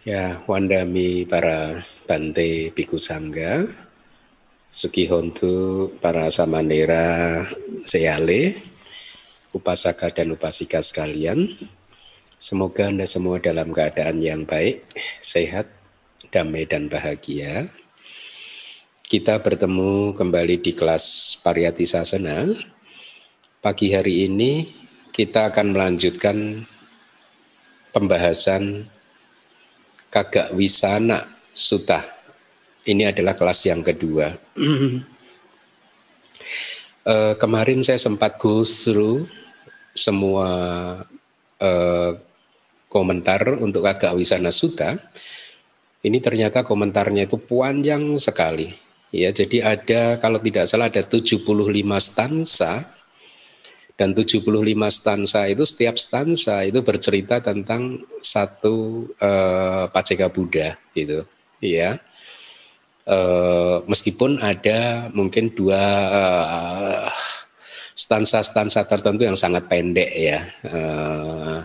Ya, wandami para bante biku sangga, sukihontu para samanera seyale, upasaka dan upasika sekalian. Semoga Anda semua dalam keadaan yang baik, sehat, damai dan bahagia. Kita bertemu kembali di kelas Pariyati Sasana. Pagi hari ini kita akan melanjutkan pembahasan Kagak Wisana Suta. Ini adalah kelas yang kedua. uh, kemarin saya sempat go through semua uh, komentar untuk Kagak Wisana Suta. Ini ternyata komentarnya itu panjang sekali. Ya, jadi ada kalau tidak salah ada 75 stansa dan 75 stansa itu setiap stansa itu bercerita tentang satu uh, paceka Buddha gitu. Ya uh, meskipun ada mungkin dua uh, stansa-stansa tertentu yang sangat pendek ya. Uh,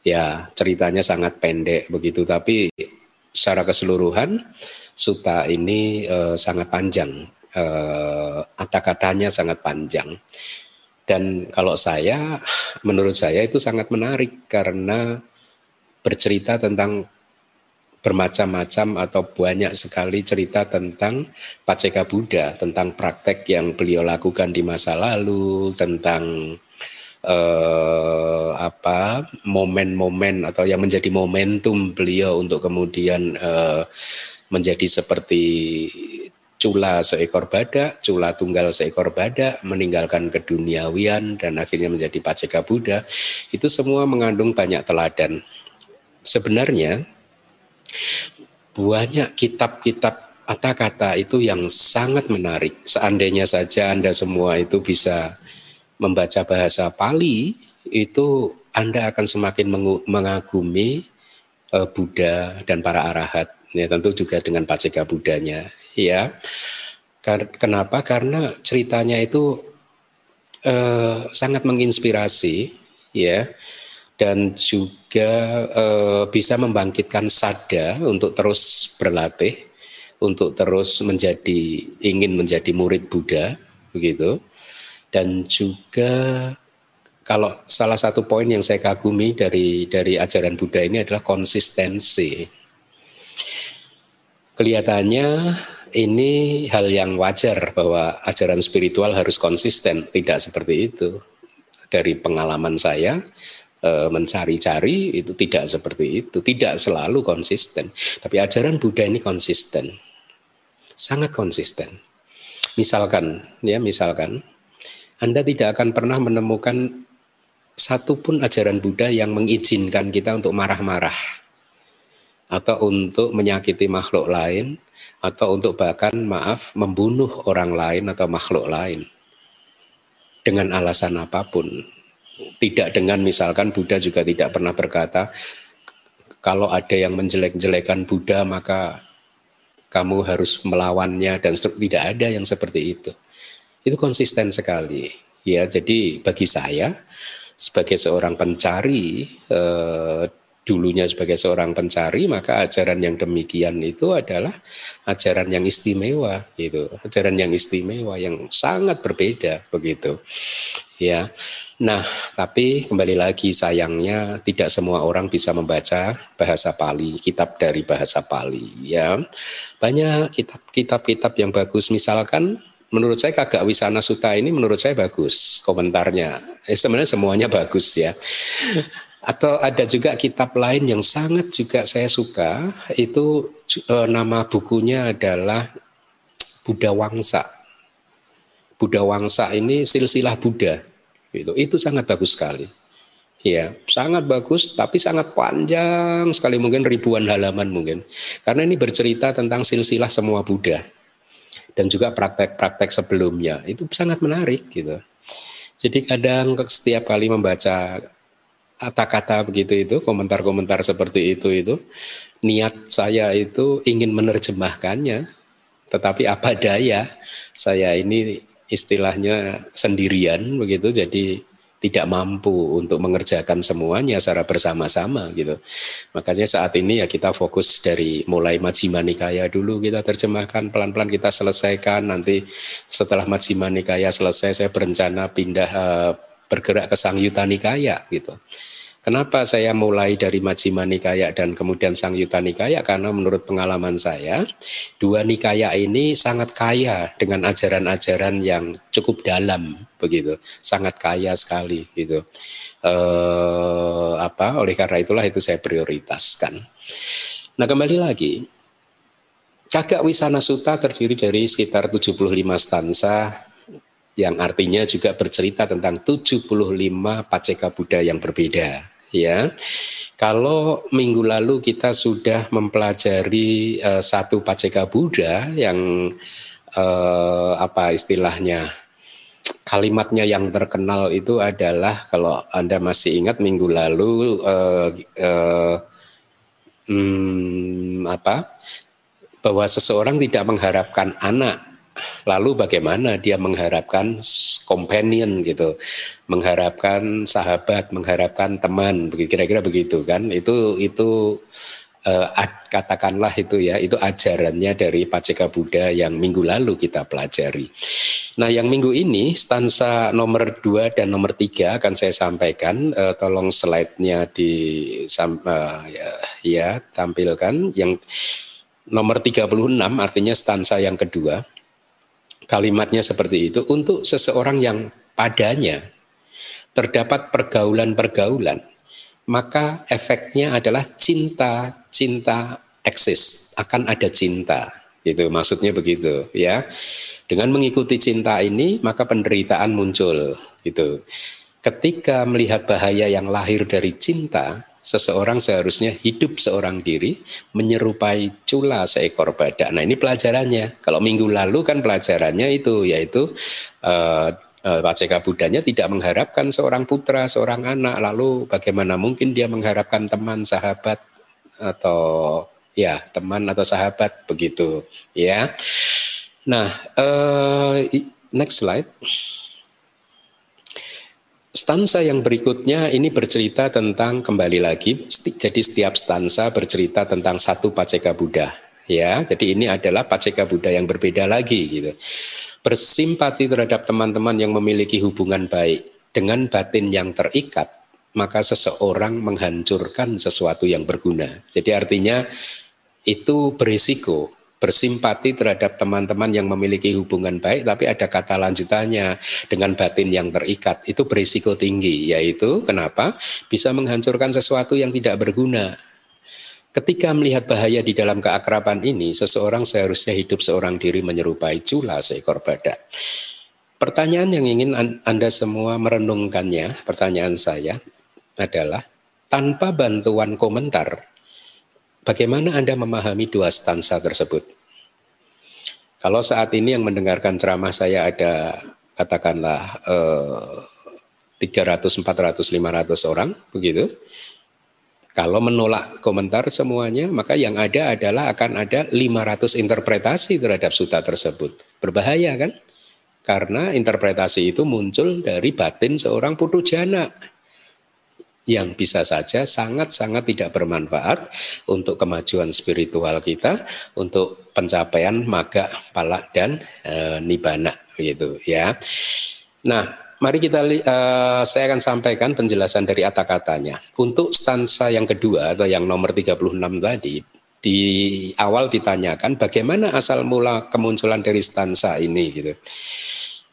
ya ceritanya sangat pendek begitu. Tapi secara keseluruhan suta ini uh, sangat panjang. Uh, kata-katanya sangat panjang dan kalau saya, menurut saya itu sangat menarik karena bercerita tentang bermacam-macam atau banyak sekali cerita tentang Paceka Buddha, tentang praktek yang beliau lakukan di masa lalu, tentang eh, apa momen-momen atau yang menjadi momentum beliau untuk kemudian eh, menjadi seperti cula seekor badak, cula tunggal seekor badak, meninggalkan keduniawian dan akhirnya menjadi paceka Buddha, itu semua mengandung banyak teladan. Sebenarnya banyak kitab-kitab kata-kata itu yang sangat menarik. Seandainya saja Anda semua itu bisa membaca bahasa Pali, itu Anda akan semakin mengagumi eh, Buddha dan para arahat. Ya, tentu juga dengan paceka Buddhanya ya. Kenapa? Karena ceritanya itu eh, sangat menginspirasi, ya, dan juga eh, bisa membangkitkan sada untuk terus berlatih, untuk terus menjadi ingin menjadi murid Buddha, begitu. Dan juga kalau salah satu poin yang saya kagumi dari dari ajaran Buddha ini adalah konsistensi. Kelihatannya ini hal yang wajar bahwa ajaran spiritual harus konsisten, tidak seperti itu. Dari pengalaman saya e, mencari-cari itu tidak seperti itu, tidak selalu konsisten. Tapi ajaran Buddha ini konsisten, sangat konsisten. Misalkan, ya misalkan, Anda tidak akan pernah menemukan satupun ajaran Buddha yang mengizinkan kita untuk marah-marah atau untuk menyakiti makhluk lain atau untuk bahkan maaf membunuh orang lain atau makhluk lain dengan alasan apa pun. Tidak dengan misalkan Buddha juga tidak pernah berkata kalau ada yang menjelek-jelekan Buddha maka kamu harus melawannya dan tidak ada yang seperti itu. Itu konsisten sekali. Ya, jadi bagi saya sebagai seorang pencari eh, dulunya sebagai seorang pencari maka ajaran yang demikian itu adalah ajaran yang istimewa gitu. Ajaran yang istimewa yang sangat berbeda begitu. Ya. Nah tapi kembali lagi sayangnya tidak semua orang bisa membaca bahasa Pali kitab dari bahasa Pali ya. Banyak kitab-kitab kitab yang bagus. Misalkan menurut saya kagak Wisana Suta ini menurut saya bagus komentarnya. Eh, sebenarnya semuanya bagus ya. Atau ada juga kitab lain yang sangat juga saya suka, itu e, nama bukunya adalah Buddha Wangsa. Buddha Wangsa ini silsilah Buddha. Itu, itu sangat bagus sekali. Ya, sangat bagus tapi sangat panjang sekali mungkin ribuan halaman mungkin. Karena ini bercerita tentang silsilah semua Buddha dan juga praktek-praktek sebelumnya. Itu sangat menarik gitu. Jadi kadang setiap kali membaca kata-kata begitu itu, komentar-komentar seperti itu itu, niat saya itu ingin menerjemahkannya, tetapi apa daya saya ini istilahnya sendirian begitu, jadi tidak mampu untuk mengerjakan semuanya secara bersama-sama gitu. Makanya saat ini ya kita fokus dari mulai Majjhima Nikaya dulu kita terjemahkan pelan-pelan kita selesaikan nanti setelah Majjhima Nikaya selesai saya berencana pindah uh, bergerak ke Sangyuta Nikaya gitu. Kenapa saya mulai dari Majjhima Nikaya dan kemudian Sang Yuta Nikaya? Karena menurut pengalaman saya, dua Nikaya ini sangat kaya dengan ajaran-ajaran yang cukup dalam, begitu, sangat kaya sekali, gitu. Eh, apa? Oleh karena itulah itu saya prioritaskan. Nah kembali lagi, Kagak Wisana Suta terdiri dari sekitar 75 stansa yang artinya juga bercerita tentang 75 paceka Buddha yang berbeda ya. Kalau minggu lalu kita sudah mempelajari uh, satu Paceka Buddha yang uh, apa istilahnya kalimatnya yang terkenal itu adalah kalau anda masih ingat minggu lalu uh, uh, hmm, apa bahwa seseorang tidak mengharapkan anak Lalu bagaimana dia mengharapkan companion gitu, mengharapkan sahabat, mengharapkan teman, kira-kira begitu kan? Itu itu uh, katakanlah itu ya, itu ajarannya dari Paceka Buddha yang minggu lalu kita pelajari. Nah, yang minggu ini stansa nomor 2 dan nomor 3 akan saya sampaikan. Uh, tolong slide-nya di uh, ya, ya tampilkan yang nomor 36 artinya stansa yang kedua kalimatnya seperti itu untuk seseorang yang padanya terdapat pergaulan-pergaulan, maka efeknya adalah cinta, cinta eksis, akan ada cinta. Itu maksudnya begitu ya. Dengan mengikuti cinta ini maka penderitaan muncul gitu. Ketika melihat bahaya yang lahir dari cinta, seseorang seharusnya hidup seorang diri menyerupai cula seekor badak. Nah ini pelajarannya. Kalau minggu lalu kan pelajarannya itu yaitu uh, uh, Paceka Budanya tidak mengharapkan seorang putra, seorang anak. Lalu bagaimana mungkin dia mengharapkan teman, sahabat atau ya teman atau sahabat begitu ya. Nah uh, next slide. Stansa yang berikutnya ini bercerita tentang kembali lagi, jadi setiap stansa bercerita tentang satu paceka Buddha. Ya, jadi ini adalah paceka Buddha yang berbeda lagi gitu. Bersimpati terhadap teman-teman yang memiliki hubungan baik dengan batin yang terikat, maka seseorang menghancurkan sesuatu yang berguna. Jadi artinya itu berisiko bersimpati terhadap teman-teman yang memiliki hubungan baik tapi ada kata lanjutannya dengan batin yang terikat itu berisiko tinggi. Yaitu kenapa? Bisa menghancurkan sesuatu yang tidak berguna. Ketika melihat bahaya di dalam keakraban ini, seseorang seharusnya hidup seorang diri menyerupai cula seekor badak. Pertanyaan yang ingin Anda semua merenungkannya, pertanyaan saya adalah tanpa bantuan komentar, Bagaimana Anda memahami dua stansa tersebut? Kalau saat ini yang mendengarkan ceramah saya ada katakanlah eh, 300, 400, 500 orang, begitu. Kalau menolak komentar semuanya, maka yang ada adalah akan ada 500 interpretasi terhadap suta tersebut. Berbahaya kan? Karena interpretasi itu muncul dari batin seorang putu jana yang bisa saja sangat-sangat tidak bermanfaat untuk kemajuan spiritual kita, untuk pencapaian maga, palak dan e, nibana begitu ya. Nah, mari kita uh, saya akan sampaikan penjelasan dari kata-katanya. Untuk stansa yang kedua atau yang nomor 36 tadi di awal ditanyakan bagaimana asal mula kemunculan dari stansa ini gitu.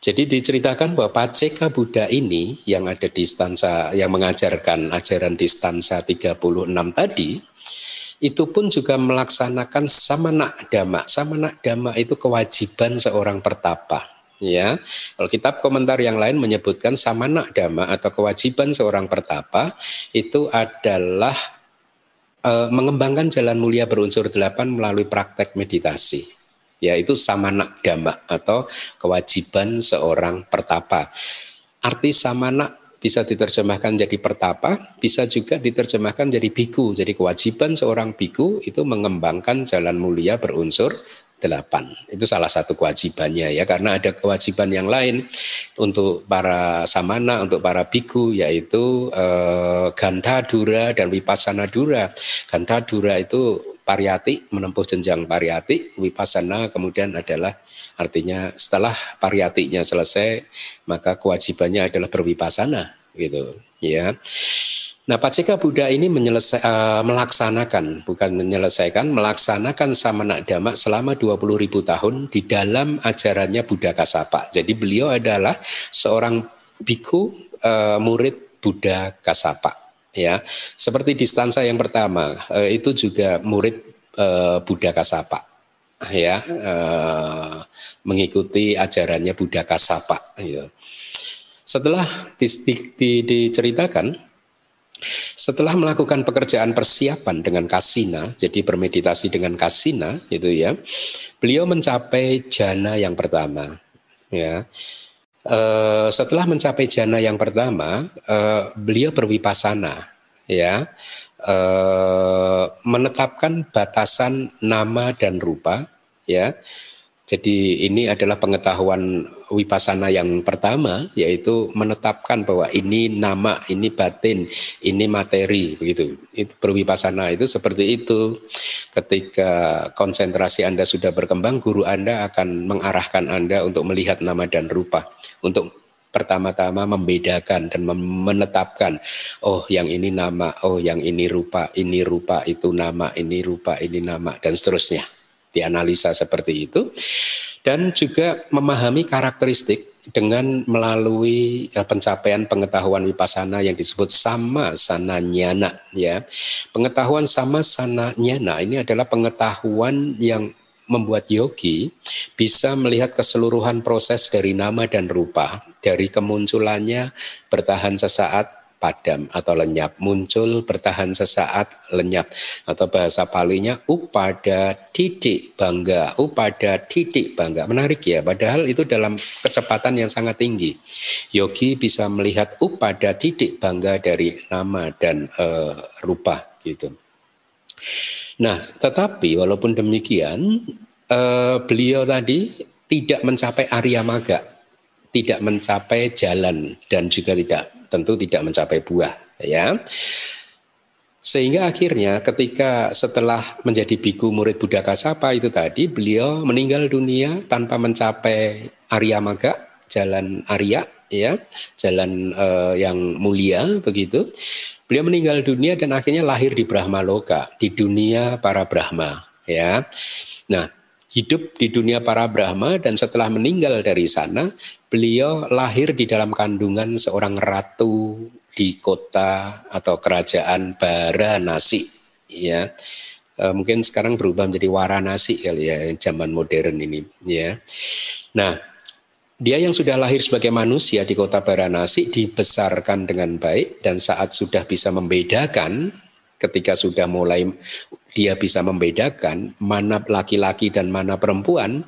Jadi diceritakan bahwa Paceka Buddha ini yang ada di stansa yang mengajarkan ajaran di stansa 36 tadi itu pun juga melaksanakan samana dhamma. Samana dhamma itu kewajiban seorang pertapa. Ya, kalau kitab komentar yang lain menyebutkan samana dhamma atau kewajiban seorang pertapa itu adalah e, mengembangkan jalan mulia berunsur delapan melalui praktek meditasi yaitu samana dhamma atau kewajiban seorang pertapa. Arti samana bisa diterjemahkan jadi pertapa, bisa juga diterjemahkan jadi biku. Jadi kewajiban seorang biku itu mengembangkan jalan mulia berunsur delapan. Itu salah satu kewajibannya ya karena ada kewajiban yang lain untuk para samana, untuk para biku yaitu eh, ganta dura dan wipasana dura. Ganta dura itu pariyati menempuh jenjang pariyati, wipasana kemudian adalah artinya setelah pariyatinya selesai maka kewajibannya adalah berwipasana gitu ya. Nah, Paceka Buddha ini menyelesai, uh, melaksanakan, bukan menyelesaikan, melaksanakan samana dhamma selama 20 ribu tahun di dalam ajarannya Buddha Kasapa. Jadi beliau adalah seorang biku uh, murid Buddha Kasapa. Ya, seperti di stansa yang pertama uh, itu juga murid uh, Buddha Kasapa. Ya, uh, mengikuti ajarannya Buddha Kasapa. Ya. Setelah di, di, di, diceritakan setelah melakukan pekerjaan persiapan dengan kasina, jadi bermeditasi dengan kasina, itu ya, beliau mencapai jana yang pertama. Ya, e, setelah mencapai jana yang pertama, e, beliau berwipasana, ya, e, menetapkan batasan nama dan rupa, ya. Jadi ini adalah pengetahuan wipasana yang pertama yaitu menetapkan bahwa ini nama, ini batin, ini materi begitu. Itu berwipasana itu seperti itu. Ketika konsentrasi Anda sudah berkembang, guru Anda akan mengarahkan Anda untuk melihat nama dan rupa, untuk pertama-tama membedakan dan menetapkan oh yang ini nama, oh yang ini rupa, ini rupa, itu nama, ini rupa, ini nama dan seterusnya dianalisa seperti itu dan juga memahami karakteristik dengan melalui eh, pencapaian pengetahuan wipasana yang disebut sama sana nyana ya. Pengetahuan sama sana nyana ini adalah pengetahuan yang membuat yogi bisa melihat keseluruhan proses dari nama dan rupa dari kemunculannya bertahan sesaat padam atau lenyap, muncul bertahan sesaat lenyap atau bahasa palinya upada titik bangga, upada titik bangga. Menarik ya, padahal itu dalam kecepatan yang sangat tinggi. Yogi bisa melihat upada titik bangga dari nama dan uh, rupa gitu. Nah, tetapi walaupun demikian uh, beliau tadi tidak mencapai Arya Maga, tidak mencapai jalan dan juga tidak tentu tidak mencapai buah ya. Sehingga akhirnya ketika setelah menjadi biku murid Buddha Kasapa itu tadi beliau meninggal dunia tanpa mencapai Arya Maga, jalan Arya ya, jalan uh, yang mulia begitu. Beliau meninggal dunia dan akhirnya lahir di Brahma Loka, di dunia para Brahma ya. Nah, hidup di dunia para Brahma dan setelah meninggal dari sana, beliau lahir di dalam kandungan seorang ratu di kota atau kerajaan Baranasi ya. E, mungkin sekarang berubah menjadi Waranasi kali ya zaman modern ini ya. Nah, dia yang sudah lahir sebagai manusia di kota Baranasi dibesarkan dengan baik dan saat sudah bisa membedakan ketika sudah mulai dia bisa membedakan mana laki-laki dan mana perempuan,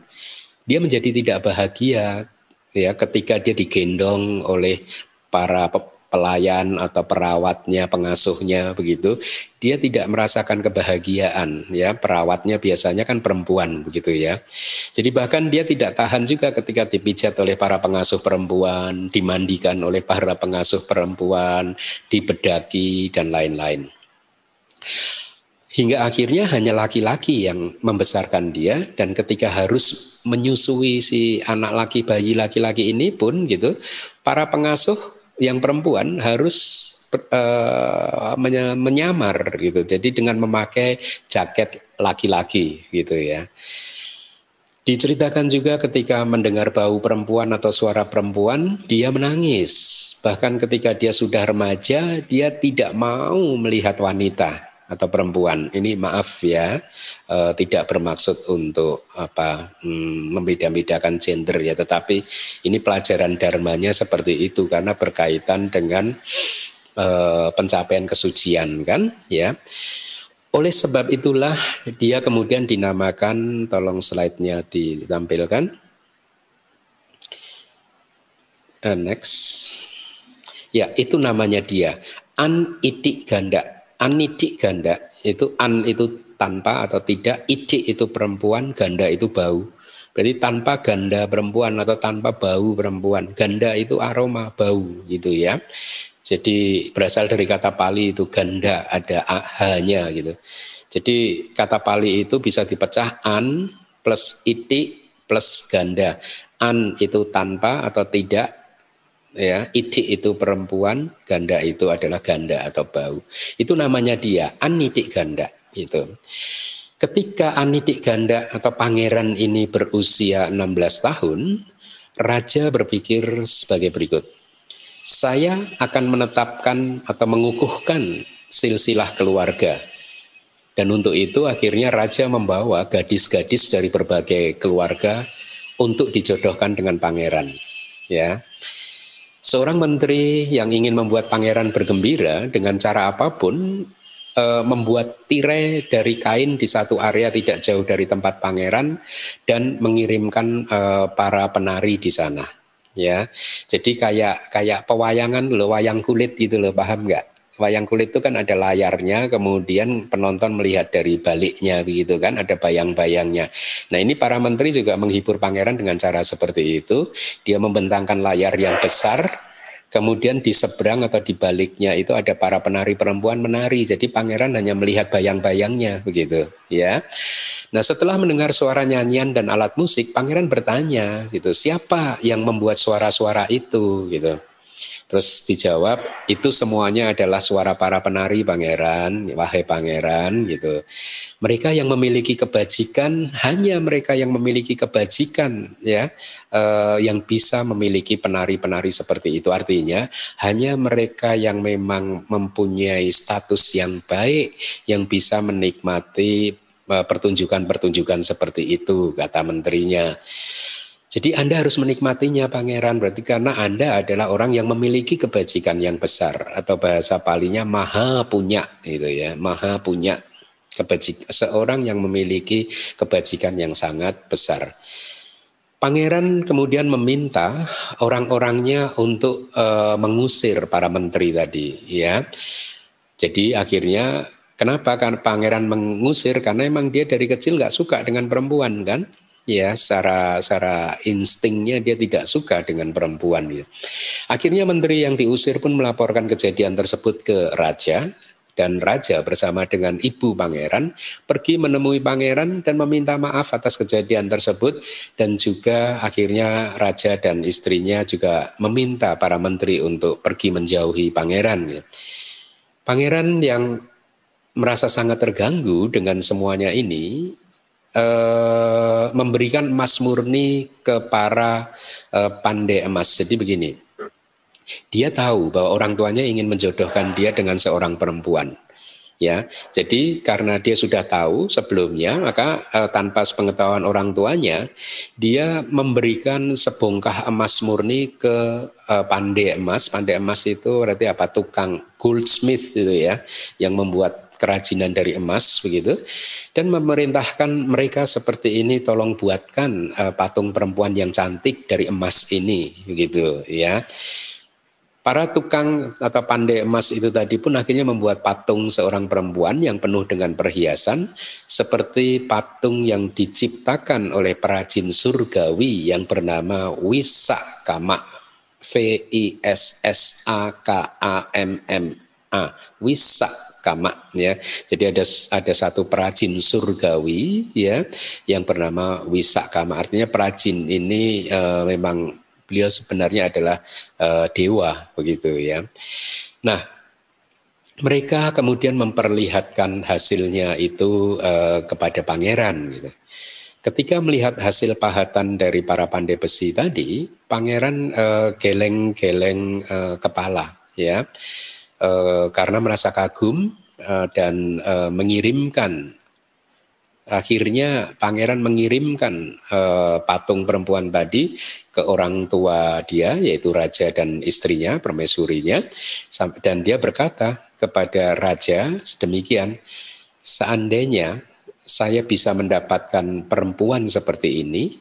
dia menjadi tidak bahagia ya ketika dia digendong oleh para pelayan atau perawatnya, pengasuhnya begitu, dia tidak merasakan kebahagiaan ya. Perawatnya biasanya kan perempuan begitu ya. Jadi bahkan dia tidak tahan juga ketika dipijat oleh para pengasuh perempuan, dimandikan oleh para pengasuh perempuan, dibedaki dan lain-lain. Hingga akhirnya hanya laki-laki yang membesarkan dia dan ketika harus menyusui si anak laki bayi laki-laki ini pun gitu, para pengasuh yang perempuan harus uh, menyamar gitu. Jadi dengan memakai jaket laki-laki gitu ya. Diceritakan juga ketika mendengar bau perempuan atau suara perempuan, dia menangis. Bahkan ketika dia sudah remaja, dia tidak mau melihat wanita atau perempuan. Ini maaf ya, e, tidak bermaksud untuk apa hmm, membeda-bedakan gender ya, tetapi ini pelajaran dharmanya seperti itu karena berkaitan dengan e, pencapaian kesucian kan ya. Oleh sebab itulah dia kemudian dinamakan, tolong slide-nya ditampilkan. Uh, next. Ya, itu namanya dia. Anitik ganda anidik ganda itu an itu tanpa atau tidak, ide itu perempuan, ganda itu bau. Berarti tanpa ganda perempuan atau tanpa bau perempuan. Ganda itu aroma, bau gitu ya. Jadi berasal dari kata Pali itu ganda, ada hanya gitu. Jadi kata Pali itu bisa dipecah an plus iti plus ganda. An itu tanpa atau tidak, ya iti itu perempuan, ganda itu adalah ganda atau bau. Itu namanya dia anitik ganda itu. Ketika Anitik Ganda atau pangeran ini berusia 16 tahun, raja berpikir sebagai berikut. Saya akan menetapkan atau mengukuhkan silsilah keluarga. Dan untuk itu akhirnya raja membawa gadis-gadis dari berbagai keluarga untuk dijodohkan dengan pangeran. Ya. Seorang menteri yang ingin membuat pangeran bergembira dengan cara apa pun e, membuat tirai dari kain di satu area tidak jauh dari tempat pangeran dan mengirimkan e, para penari di sana ya. Jadi kayak kayak pewayangan loh wayang kulit gitu loh paham nggak wayang kulit itu kan ada layarnya, kemudian penonton melihat dari baliknya begitu kan, ada bayang-bayangnya. Nah ini para menteri juga menghibur pangeran dengan cara seperti itu. Dia membentangkan layar yang besar Kemudian di seberang atau di baliknya itu ada para penari perempuan menari. Jadi pangeran hanya melihat bayang-bayangnya begitu, ya. Nah, setelah mendengar suara nyanyian dan alat musik, pangeran bertanya gitu, siapa yang membuat suara-suara itu gitu. Terus dijawab, itu semuanya adalah suara para penari pangeran, wahai pangeran gitu. Mereka yang memiliki kebajikan, hanya mereka yang memiliki kebajikan ya, eh, yang bisa memiliki penari-penari seperti itu. Artinya hanya mereka yang memang mempunyai status yang baik, yang bisa menikmati eh, pertunjukan-pertunjukan seperti itu, kata menterinya. Jadi Anda harus menikmatinya pangeran. Berarti karena Anda adalah orang yang memiliki kebajikan yang besar. Atau bahasa palinya maha punya gitu ya, maha punya kebajik seorang yang memiliki kebajikan yang sangat besar. Pangeran kemudian meminta orang-orangnya untuk uh, mengusir para menteri tadi ya. Jadi akhirnya kenapa kan pangeran mengusir? Karena emang dia dari kecil nggak suka dengan perempuan kan ya secara secara instingnya dia tidak suka dengan perempuan ya. Akhirnya menteri yang diusir pun melaporkan kejadian tersebut ke raja dan raja bersama dengan ibu pangeran pergi menemui pangeran dan meminta maaf atas kejadian tersebut dan juga akhirnya raja dan istrinya juga meminta para menteri untuk pergi menjauhi pangeran ya. Pangeran yang merasa sangat terganggu dengan semuanya ini eh, memberikan emas murni ke para eh, pandai emas. Jadi begini, dia tahu bahwa orang tuanya ingin menjodohkan dia dengan seorang perempuan. Ya, jadi karena dia sudah tahu sebelumnya, maka eh, tanpa sepengetahuan orang tuanya, dia memberikan sebongkah emas murni ke eh, pandai emas. Pandai emas itu berarti apa? Tukang goldsmith itu ya, yang membuat kerajinan dari emas begitu. Dan memerintahkan mereka seperti ini tolong buatkan uh, patung perempuan yang cantik dari emas ini begitu ya. Para tukang atau pandai emas itu tadi pun akhirnya membuat patung seorang perempuan yang penuh dengan perhiasan seperti patung yang diciptakan oleh perajin surgawi yang bernama Wisakama. V I S S A K A M M A. Wisak kama ya. Jadi ada ada satu perajin surgawi ya yang bernama Wisakama. Artinya perajin ini uh, memang beliau sebenarnya adalah uh, dewa begitu ya. Nah, mereka kemudian memperlihatkan hasilnya itu uh, kepada pangeran gitu. Ketika melihat hasil pahatan dari para pandai besi tadi, pangeran geleng-geleng kepala ya Eh, karena merasa kagum uh, dan uh, mengirimkan. Akhirnya pangeran mengirimkan uh, patung perempuan tadi ke orang tua dia yaitu raja dan istrinya permaisurinya dan dia berkata kepada raja sedemikian seandainya saya bisa mendapatkan perempuan seperti ini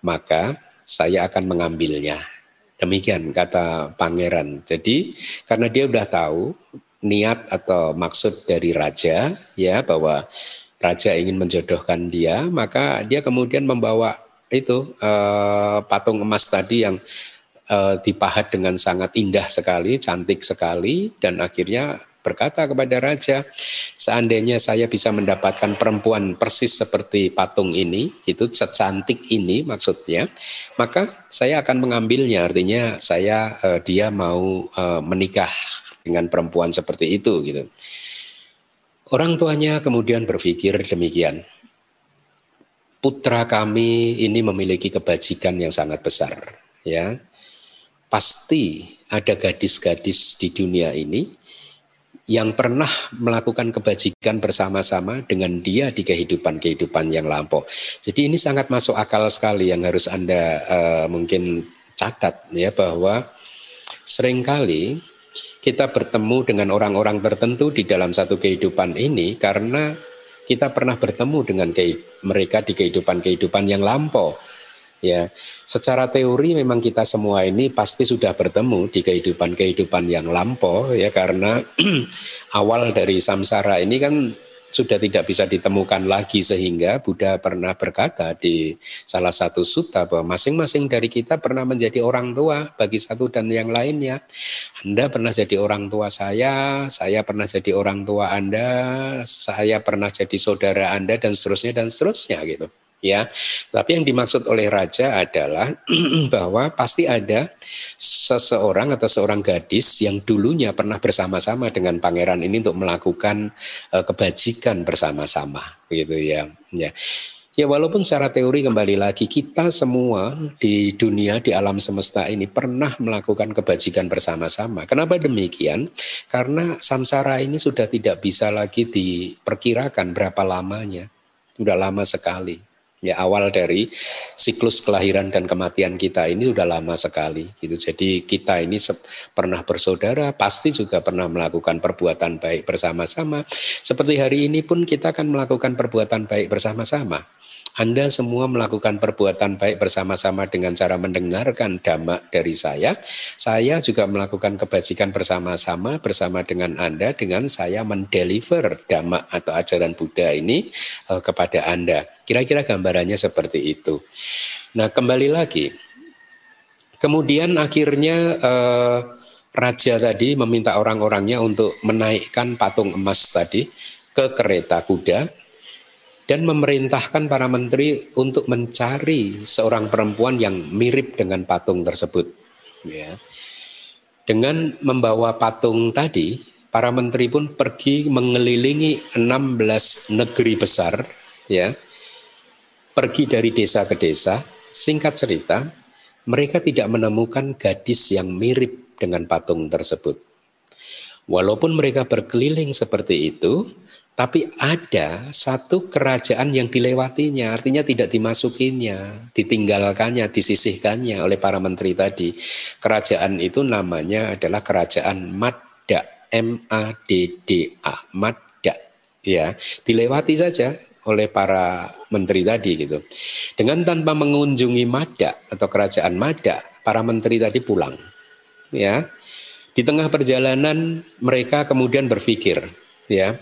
maka saya akan mengambilnya Demikian kata pangeran. Jadi karena dia sudah tahu niat atau maksud dari raja ya bahwa raja ingin menjodohkan dia, maka dia kemudian membawa itu uh, patung emas tadi yang uh, dipahat dengan sangat indah sekali, cantik sekali dan akhirnya berkata kepada raja, seandainya saya bisa mendapatkan perempuan persis seperti patung ini, itu secantik ini maksudnya, maka saya akan mengambilnya. Artinya saya uh, dia mau uh, menikah dengan perempuan seperti itu gitu. Orang tuanya kemudian berpikir demikian. Putra kami ini memiliki kebajikan yang sangat besar, ya. Pasti ada gadis-gadis di dunia ini yang pernah melakukan kebajikan bersama-sama dengan dia di kehidupan-kehidupan yang lampau. Jadi ini sangat masuk akal sekali yang harus Anda uh, mungkin catat ya bahwa sering kali kita bertemu dengan orang-orang tertentu di dalam satu kehidupan ini karena kita pernah bertemu dengan mereka di kehidupan-kehidupan yang lampau Ya, secara teori memang kita semua ini pasti sudah bertemu di kehidupan-kehidupan yang lampau ya karena awal dari samsara ini kan sudah tidak bisa ditemukan lagi sehingga Buddha pernah berkata di salah satu sutta bahwa masing-masing dari kita pernah menjadi orang tua bagi satu dan yang lainnya. Anda pernah jadi orang tua saya, saya pernah jadi orang tua Anda, saya pernah jadi saudara Anda dan seterusnya dan seterusnya gitu ya. Tapi yang dimaksud oleh raja adalah bahwa pasti ada seseorang atau seorang gadis yang dulunya pernah bersama-sama dengan pangeran ini untuk melakukan uh, kebajikan bersama-sama gitu ya. Ya. Ya walaupun secara teori kembali lagi kita semua di dunia di alam semesta ini pernah melakukan kebajikan bersama-sama. Kenapa demikian? Karena samsara ini sudah tidak bisa lagi diperkirakan berapa lamanya. Sudah lama sekali. Ya awal dari siklus kelahiran dan kematian kita ini sudah lama sekali gitu. Jadi kita ini pernah bersaudara, pasti juga pernah melakukan perbuatan baik bersama-sama. Seperti hari ini pun kita akan melakukan perbuatan baik bersama-sama. Anda semua melakukan perbuatan baik bersama-sama dengan cara mendengarkan dhamma dari saya. Saya juga melakukan kebajikan bersama-sama bersama dengan Anda dengan saya mendeliver dhamma atau ajaran Buddha ini uh, kepada Anda. Kira-kira gambarannya seperti itu. Nah, kembali lagi. Kemudian akhirnya uh, raja tadi meminta orang-orangnya untuk menaikkan patung emas tadi ke kereta kuda dan memerintahkan para menteri untuk mencari seorang perempuan yang mirip dengan patung tersebut. Ya. Dengan membawa patung tadi, para menteri pun pergi mengelilingi 16 negeri besar, ya. Pergi dari desa ke desa. Singkat cerita, mereka tidak menemukan gadis yang mirip dengan patung tersebut. Walaupun mereka berkeliling seperti itu, tapi ada satu kerajaan yang dilewatinya, artinya tidak dimasukinya, ditinggalkannya, disisihkannya oleh para menteri tadi. Kerajaan itu namanya adalah kerajaan Madda, M A D D A, Madda. Ya, dilewati saja oleh para menteri tadi gitu. Dengan tanpa mengunjungi Madda atau kerajaan Madda, para menteri tadi pulang. Ya. Di tengah perjalanan mereka kemudian berpikir, ya,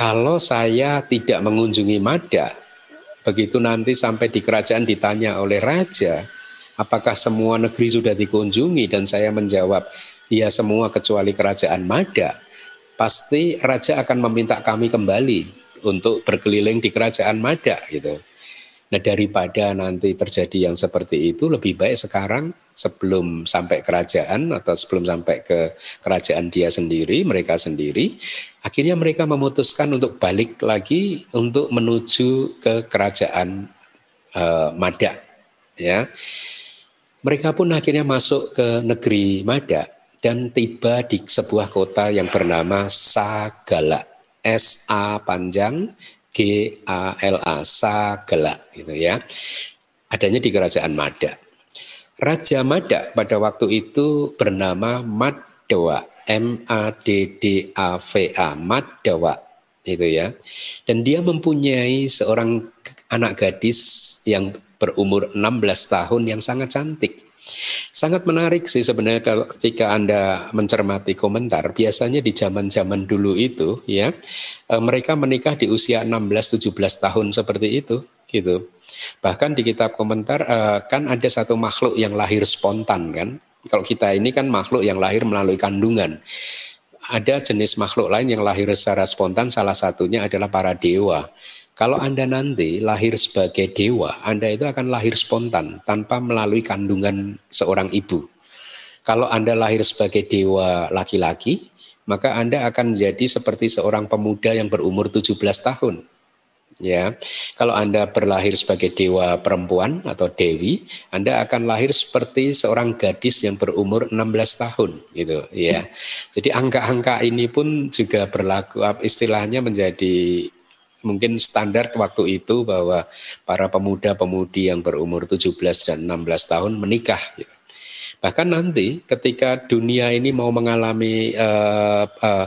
kalau saya tidak mengunjungi Mada, begitu nanti sampai di kerajaan ditanya oleh raja, apakah semua negeri sudah dikunjungi dan saya menjawab, ya semua kecuali kerajaan Mada, pasti raja akan meminta kami kembali untuk berkeliling di kerajaan Mada gitu. Nah daripada nanti terjadi yang seperti itu lebih baik sekarang sebelum sampai kerajaan atau sebelum sampai ke kerajaan dia sendiri, mereka sendiri, akhirnya mereka memutuskan untuk balik lagi untuk menuju ke kerajaan uh, Mada. Ya, mereka pun akhirnya masuk ke negeri Mada dan tiba di sebuah kota yang bernama Sagala. S A panjang G A L A Sagala gitu ya. Adanya di kerajaan Mada. Raja Mada pada waktu itu bernama Maddawa, M A D D A V A, Maddawa itu ya. Dan dia mempunyai seorang anak gadis yang berumur 16 tahun yang sangat cantik. Sangat menarik sih sebenarnya kalau ketika Anda mencermati komentar, biasanya di zaman-zaman dulu itu ya, eh, mereka menikah di usia 16-17 tahun seperti itu gitu. Bahkan di kitab komentar eh, kan ada satu makhluk yang lahir spontan kan. Kalau kita ini kan makhluk yang lahir melalui kandungan. Ada jenis makhluk lain yang lahir secara spontan, salah satunya adalah para dewa. Kalau Anda nanti lahir sebagai dewa, Anda itu akan lahir spontan tanpa melalui kandungan seorang ibu. Kalau Anda lahir sebagai dewa laki-laki, maka Anda akan menjadi seperti seorang pemuda yang berumur 17 tahun. Ya, kalau Anda berlahir sebagai dewa perempuan atau dewi, Anda akan lahir seperti seorang gadis yang berumur 16 tahun, gitu. Ya, jadi angka-angka ini pun juga berlaku, istilahnya menjadi mungkin standar waktu itu bahwa para pemuda-pemudi yang berumur 17 dan 16 tahun menikah. Gitu. Bahkan nanti ketika dunia ini mau mengalami uh, uh,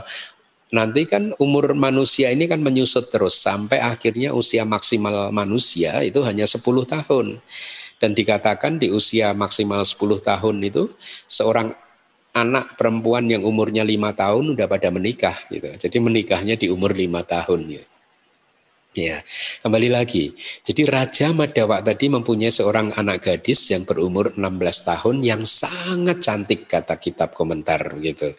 nanti kan umur manusia ini kan menyusut terus sampai akhirnya usia maksimal manusia itu hanya 10 tahun. Dan dikatakan di usia maksimal 10 tahun itu seorang anak perempuan yang umurnya lima tahun udah pada menikah gitu. Jadi menikahnya di umur lima tahun gitu. Ya, kembali lagi. Jadi Raja Madawa tadi mempunyai seorang anak gadis yang berumur 16 tahun yang sangat cantik kata kitab komentar gitu.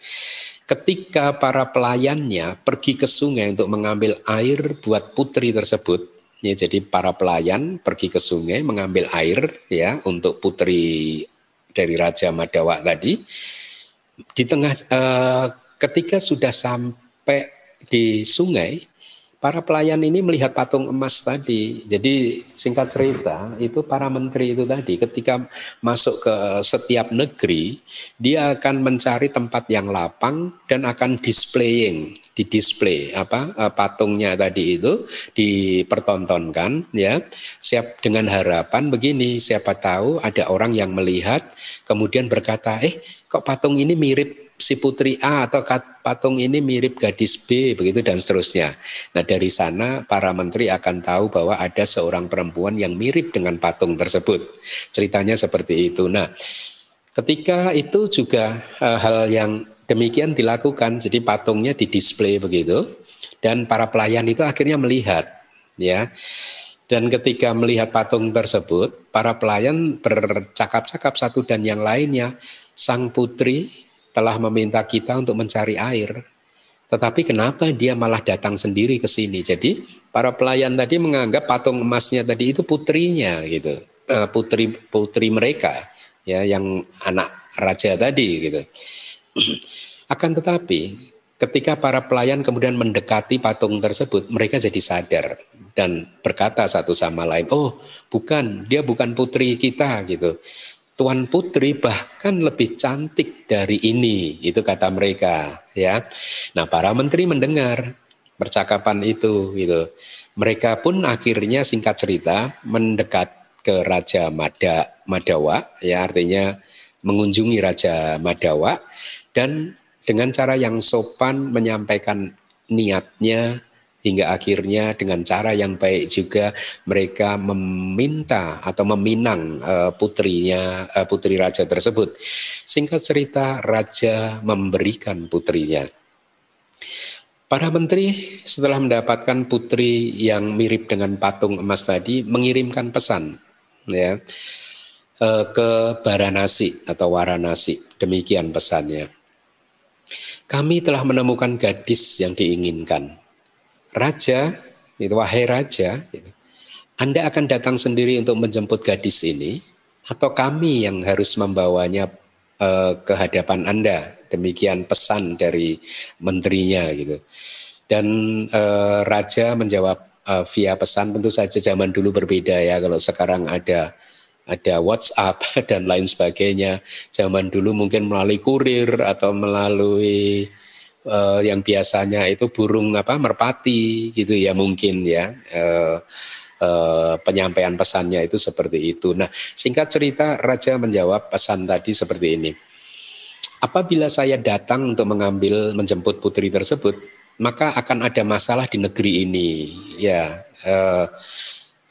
Ketika para pelayannya pergi ke sungai untuk mengambil air buat putri tersebut, ya jadi para pelayan pergi ke sungai mengambil air ya untuk putri dari Raja Madawa tadi. Di tengah eh, ketika sudah sampai di sungai, para pelayan ini melihat patung emas tadi. Jadi singkat cerita itu para menteri itu tadi ketika masuk ke setiap negeri dia akan mencari tempat yang lapang dan akan displaying di display apa eh, patungnya tadi itu dipertontonkan ya siap dengan harapan begini siapa tahu ada orang yang melihat kemudian berkata eh kok patung ini mirip si putri A atau patung ini mirip gadis B begitu dan seterusnya. Nah dari sana para menteri akan tahu bahwa ada seorang perempuan yang mirip dengan patung tersebut. Ceritanya seperti itu. Nah ketika itu juga uh, hal yang demikian dilakukan. Jadi patungnya didisplay begitu dan para pelayan itu akhirnya melihat ya. Dan ketika melihat patung tersebut, para pelayan bercakap-cakap satu dan yang lainnya. Sang putri telah meminta kita untuk mencari air. Tetapi kenapa dia malah datang sendiri ke sini? Jadi para pelayan tadi menganggap patung emasnya tadi itu putrinya gitu. Eh, putri putri mereka ya yang anak raja tadi gitu. Akan tetapi ketika para pelayan kemudian mendekati patung tersebut, mereka jadi sadar dan berkata satu sama lain, "Oh, bukan, dia bukan putri kita." gitu. Tuan Putri bahkan lebih cantik dari ini, itu kata mereka, ya. Nah, para menteri mendengar percakapan itu, gitu. Mereka pun akhirnya singkat cerita mendekat ke Raja Mada, Madawa, ya artinya mengunjungi Raja Madawa dan dengan cara yang sopan menyampaikan niatnya hingga akhirnya dengan cara yang baik juga mereka meminta atau meminang uh, putrinya uh, putri raja tersebut. Singkat cerita raja memberikan putrinya. Para menteri setelah mendapatkan putri yang mirip dengan patung emas tadi mengirimkan pesan ya uh, ke Baranasi atau Waranasi. Demikian pesannya. Kami telah menemukan gadis yang diinginkan raja, itu wahai raja, gitu, Anda akan datang sendiri untuk menjemput gadis ini, atau kami yang harus membawanya uh, ke hadapan Anda. Demikian pesan dari menterinya gitu. Dan uh, raja menjawab uh, via pesan tentu saja zaman dulu berbeda ya kalau sekarang ada ada WhatsApp dan lain sebagainya. Zaman dulu mungkin melalui kurir atau melalui uh, yang biasanya itu burung apa merpati gitu ya mungkin ya uh, uh, penyampaian pesannya itu seperti itu. Nah singkat cerita Raja menjawab pesan tadi seperti ini. Apabila saya datang untuk mengambil menjemput putri tersebut, maka akan ada masalah di negeri ini. Ya, uh,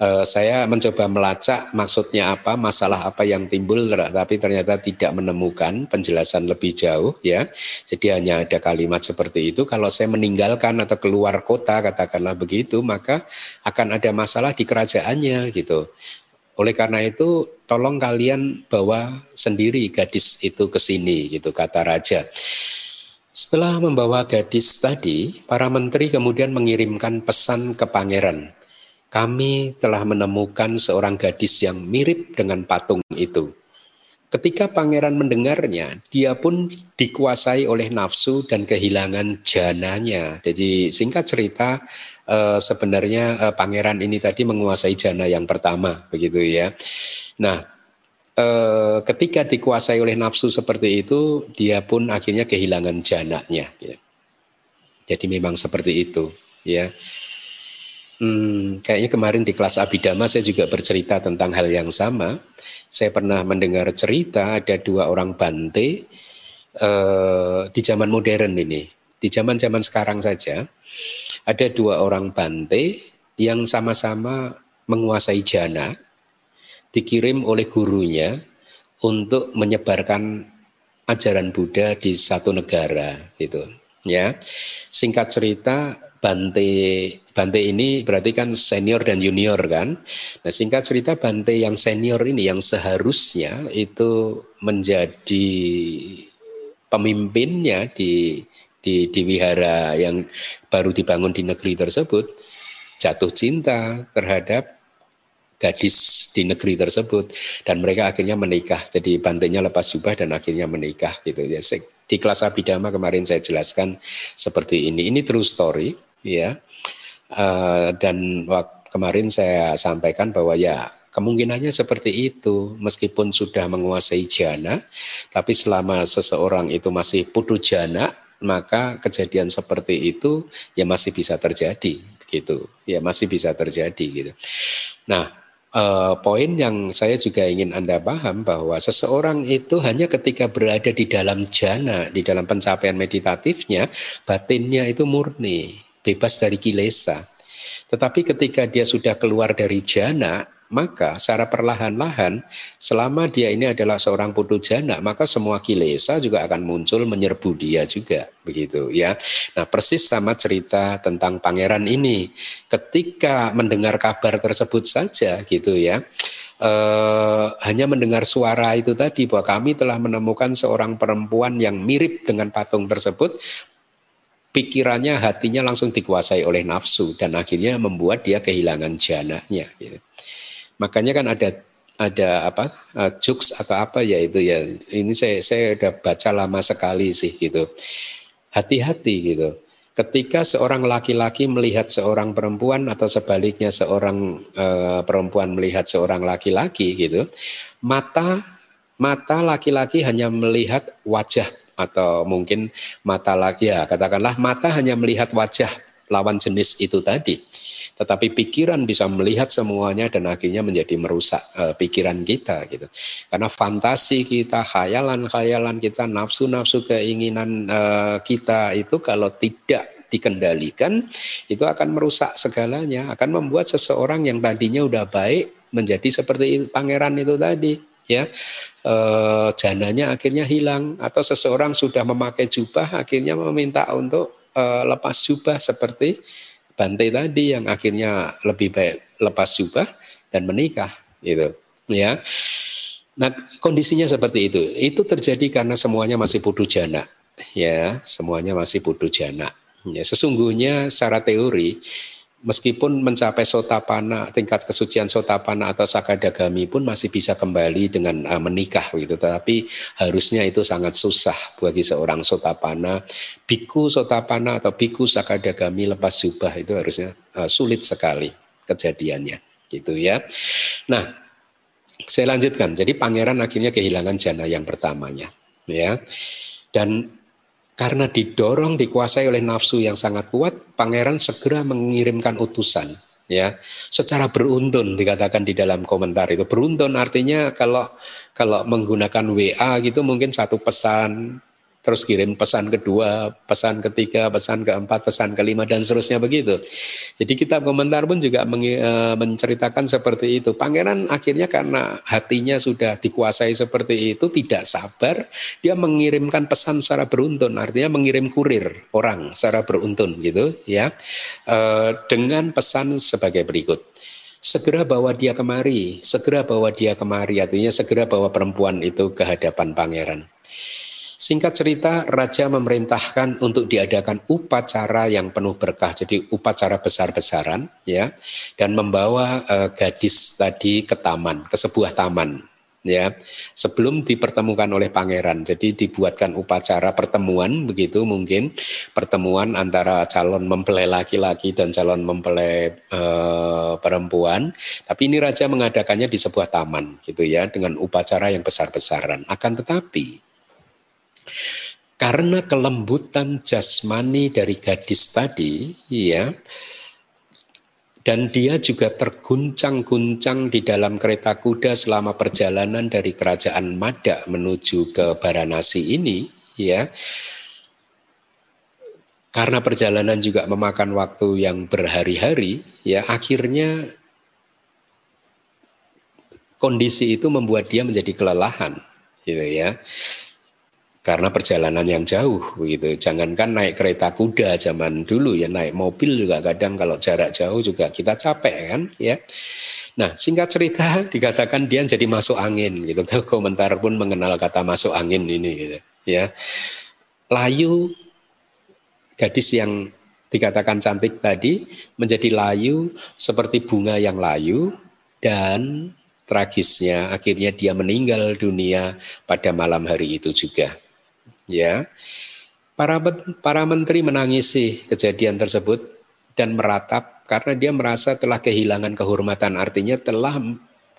uh, saya mencoba melacak maksudnya apa, masalah apa yang timbul, tapi ternyata tidak menemukan penjelasan lebih jauh ya. Jadi hanya ada kalimat seperti itu. Kalau saya meninggalkan atau keluar kota, katakanlah begitu, maka akan ada masalah di kerajaannya gitu. Oleh karena itu, tolong kalian bawa sendiri gadis itu ke sini, gitu kata raja. Setelah membawa gadis tadi, para menteri kemudian mengirimkan pesan ke pangeran. Kami telah menemukan seorang gadis yang mirip dengan patung itu. Ketika pangeran mendengarnya, dia pun dikuasai oleh nafsu dan kehilangan jananya. Jadi singkat cerita, eh, sebenarnya eh, pangeran ini tadi menguasai jana yang pertama, begitu ya. Nah, eh, ketika dikuasai oleh nafsu seperti itu, dia pun akhirnya kehilangan jananya. Ya. Jadi memang seperti itu, ya. Hmm, kayaknya kemarin di kelas Abidama saya juga bercerita tentang hal yang sama. Saya pernah mendengar cerita ada dua orang bante uh, di zaman modern ini, di zaman-zaman sekarang saja ada dua orang bante yang sama-sama menguasai jana, dikirim oleh gurunya untuk menyebarkan ajaran Buddha di satu negara, itu. Ya, singkat cerita Bante Bante ini berarti kan senior dan junior kan. Nah singkat cerita Bante yang senior ini yang seharusnya itu menjadi pemimpinnya di di, di wihara yang baru dibangun di negeri tersebut jatuh cinta terhadap gadis di negeri tersebut. Dan mereka akhirnya menikah. Jadi bantenya lepas jubah dan akhirnya menikah gitu. Ya di kelas abidama kemarin saya jelaskan seperti ini. Ini true story ya uh, dan kemarin saya sampaikan bahwa ya kemungkinannya seperti itu. Meskipun sudah menguasai jana tapi selama seseorang itu masih putu jana maka kejadian seperti itu ya masih bisa terjadi gitu. Ya masih bisa terjadi gitu. Nah uh, poin yang saya juga ingin Anda paham bahwa seseorang itu hanya ketika berada di dalam jana, di dalam pencapaian meditatifnya, batinnya itu murni, bebas dari kilesa. Tetapi ketika dia sudah keluar dari jana, maka secara perlahan-lahan selama dia ini adalah seorang putu jana maka semua kilesa juga akan muncul menyerbu dia juga begitu ya nah persis sama cerita tentang pangeran ini ketika mendengar kabar tersebut saja gitu ya eh, hanya mendengar suara itu tadi bahwa kami telah menemukan seorang perempuan yang mirip dengan patung tersebut pikirannya hatinya langsung dikuasai oleh nafsu dan akhirnya membuat dia kehilangan jananya gitu. Makanya kan ada ada apa uh, jokes atau apa ya itu ya. Ini saya saya udah baca lama sekali sih gitu. Hati-hati gitu. Ketika seorang laki-laki melihat seorang perempuan atau sebaliknya seorang uh, perempuan melihat seorang laki-laki gitu mata mata laki-laki hanya melihat wajah atau mungkin mata laki ya katakanlah mata hanya melihat wajah lawan jenis itu tadi tetapi pikiran bisa melihat semuanya dan akhirnya menjadi merusak uh, pikiran kita gitu. Karena fantasi kita, khayalan-khayalan kita, nafsu-nafsu keinginan uh, kita itu kalau tidak dikendalikan itu akan merusak segalanya, akan membuat seseorang yang tadinya udah baik menjadi seperti pangeran itu tadi ya e, jananya akhirnya hilang atau seseorang sudah memakai jubah akhirnya meminta untuk e, lepas jubah seperti Bante tadi yang akhirnya lebih baik lepas jubah dan menikah gitu ya. Nah, kondisinya seperti itu. Itu terjadi karena semuanya masih putu jana. Ya, semuanya masih putu jana. Ya, sesungguhnya secara teori meskipun mencapai sotapana tingkat kesucian sotapana atau sakadagami pun masih bisa kembali dengan uh, menikah gitu. Tetapi harusnya itu sangat susah bagi seorang sotapana biku sotapana atau biku sakadagami lepas jubah itu harusnya uh, sulit sekali kejadiannya gitu ya. Nah saya lanjutkan. Jadi pangeran akhirnya kehilangan jana yang pertamanya ya. Dan karena didorong dikuasai oleh nafsu yang sangat kuat, pangeran segera mengirimkan utusan ya. Secara beruntun dikatakan di dalam komentar itu. Beruntun artinya kalau kalau menggunakan WA gitu mungkin satu pesan terus kirim pesan kedua, pesan ketiga, pesan keempat, pesan kelima dan seterusnya begitu. Jadi kitab komentar pun juga eh, menceritakan seperti itu. Pangeran akhirnya karena hatinya sudah dikuasai seperti itu tidak sabar, dia mengirimkan pesan secara beruntun, artinya mengirim kurir orang secara beruntun gitu ya. Eh, dengan pesan sebagai berikut segera bawa dia kemari, segera bawa dia kemari, artinya segera bawa perempuan itu ke hadapan pangeran. Singkat cerita, raja memerintahkan untuk diadakan upacara yang penuh berkah, jadi upacara besar-besaran, ya, dan membawa uh, gadis tadi ke taman, ke sebuah taman, ya, sebelum dipertemukan oleh pangeran. Jadi dibuatkan upacara pertemuan, begitu mungkin pertemuan antara calon mempelai laki-laki dan calon mempelai uh, perempuan. Tapi ini raja mengadakannya di sebuah taman, gitu ya, dengan upacara yang besar-besaran. Akan tetapi karena kelembutan jasmani dari gadis tadi, ya, dan dia juga terguncang-guncang di dalam kereta kuda selama perjalanan dari kerajaan Mada menuju ke Baranasi ini, ya. Karena perjalanan juga memakan waktu yang berhari-hari, ya akhirnya kondisi itu membuat dia menjadi kelelahan, gitu ya karena perjalanan yang jauh begitu. Jangankan naik kereta kuda zaman dulu ya naik mobil juga kadang kalau jarak jauh juga kita capek kan ya. Nah singkat cerita dikatakan dia jadi masuk angin gitu. Komentar pun mengenal kata masuk angin ini gitu ya. Layu gadis yang dikatakan cantik tadi menjadi layu seperti bunga yang layu dan tragisnya akhirnya dia meninggal dunia pada malam hari itu juga ya. Para para menteri menangisi kejadian tersebut dan meratap karena dia merasa telah kehilangan kehormatan. Artinya telah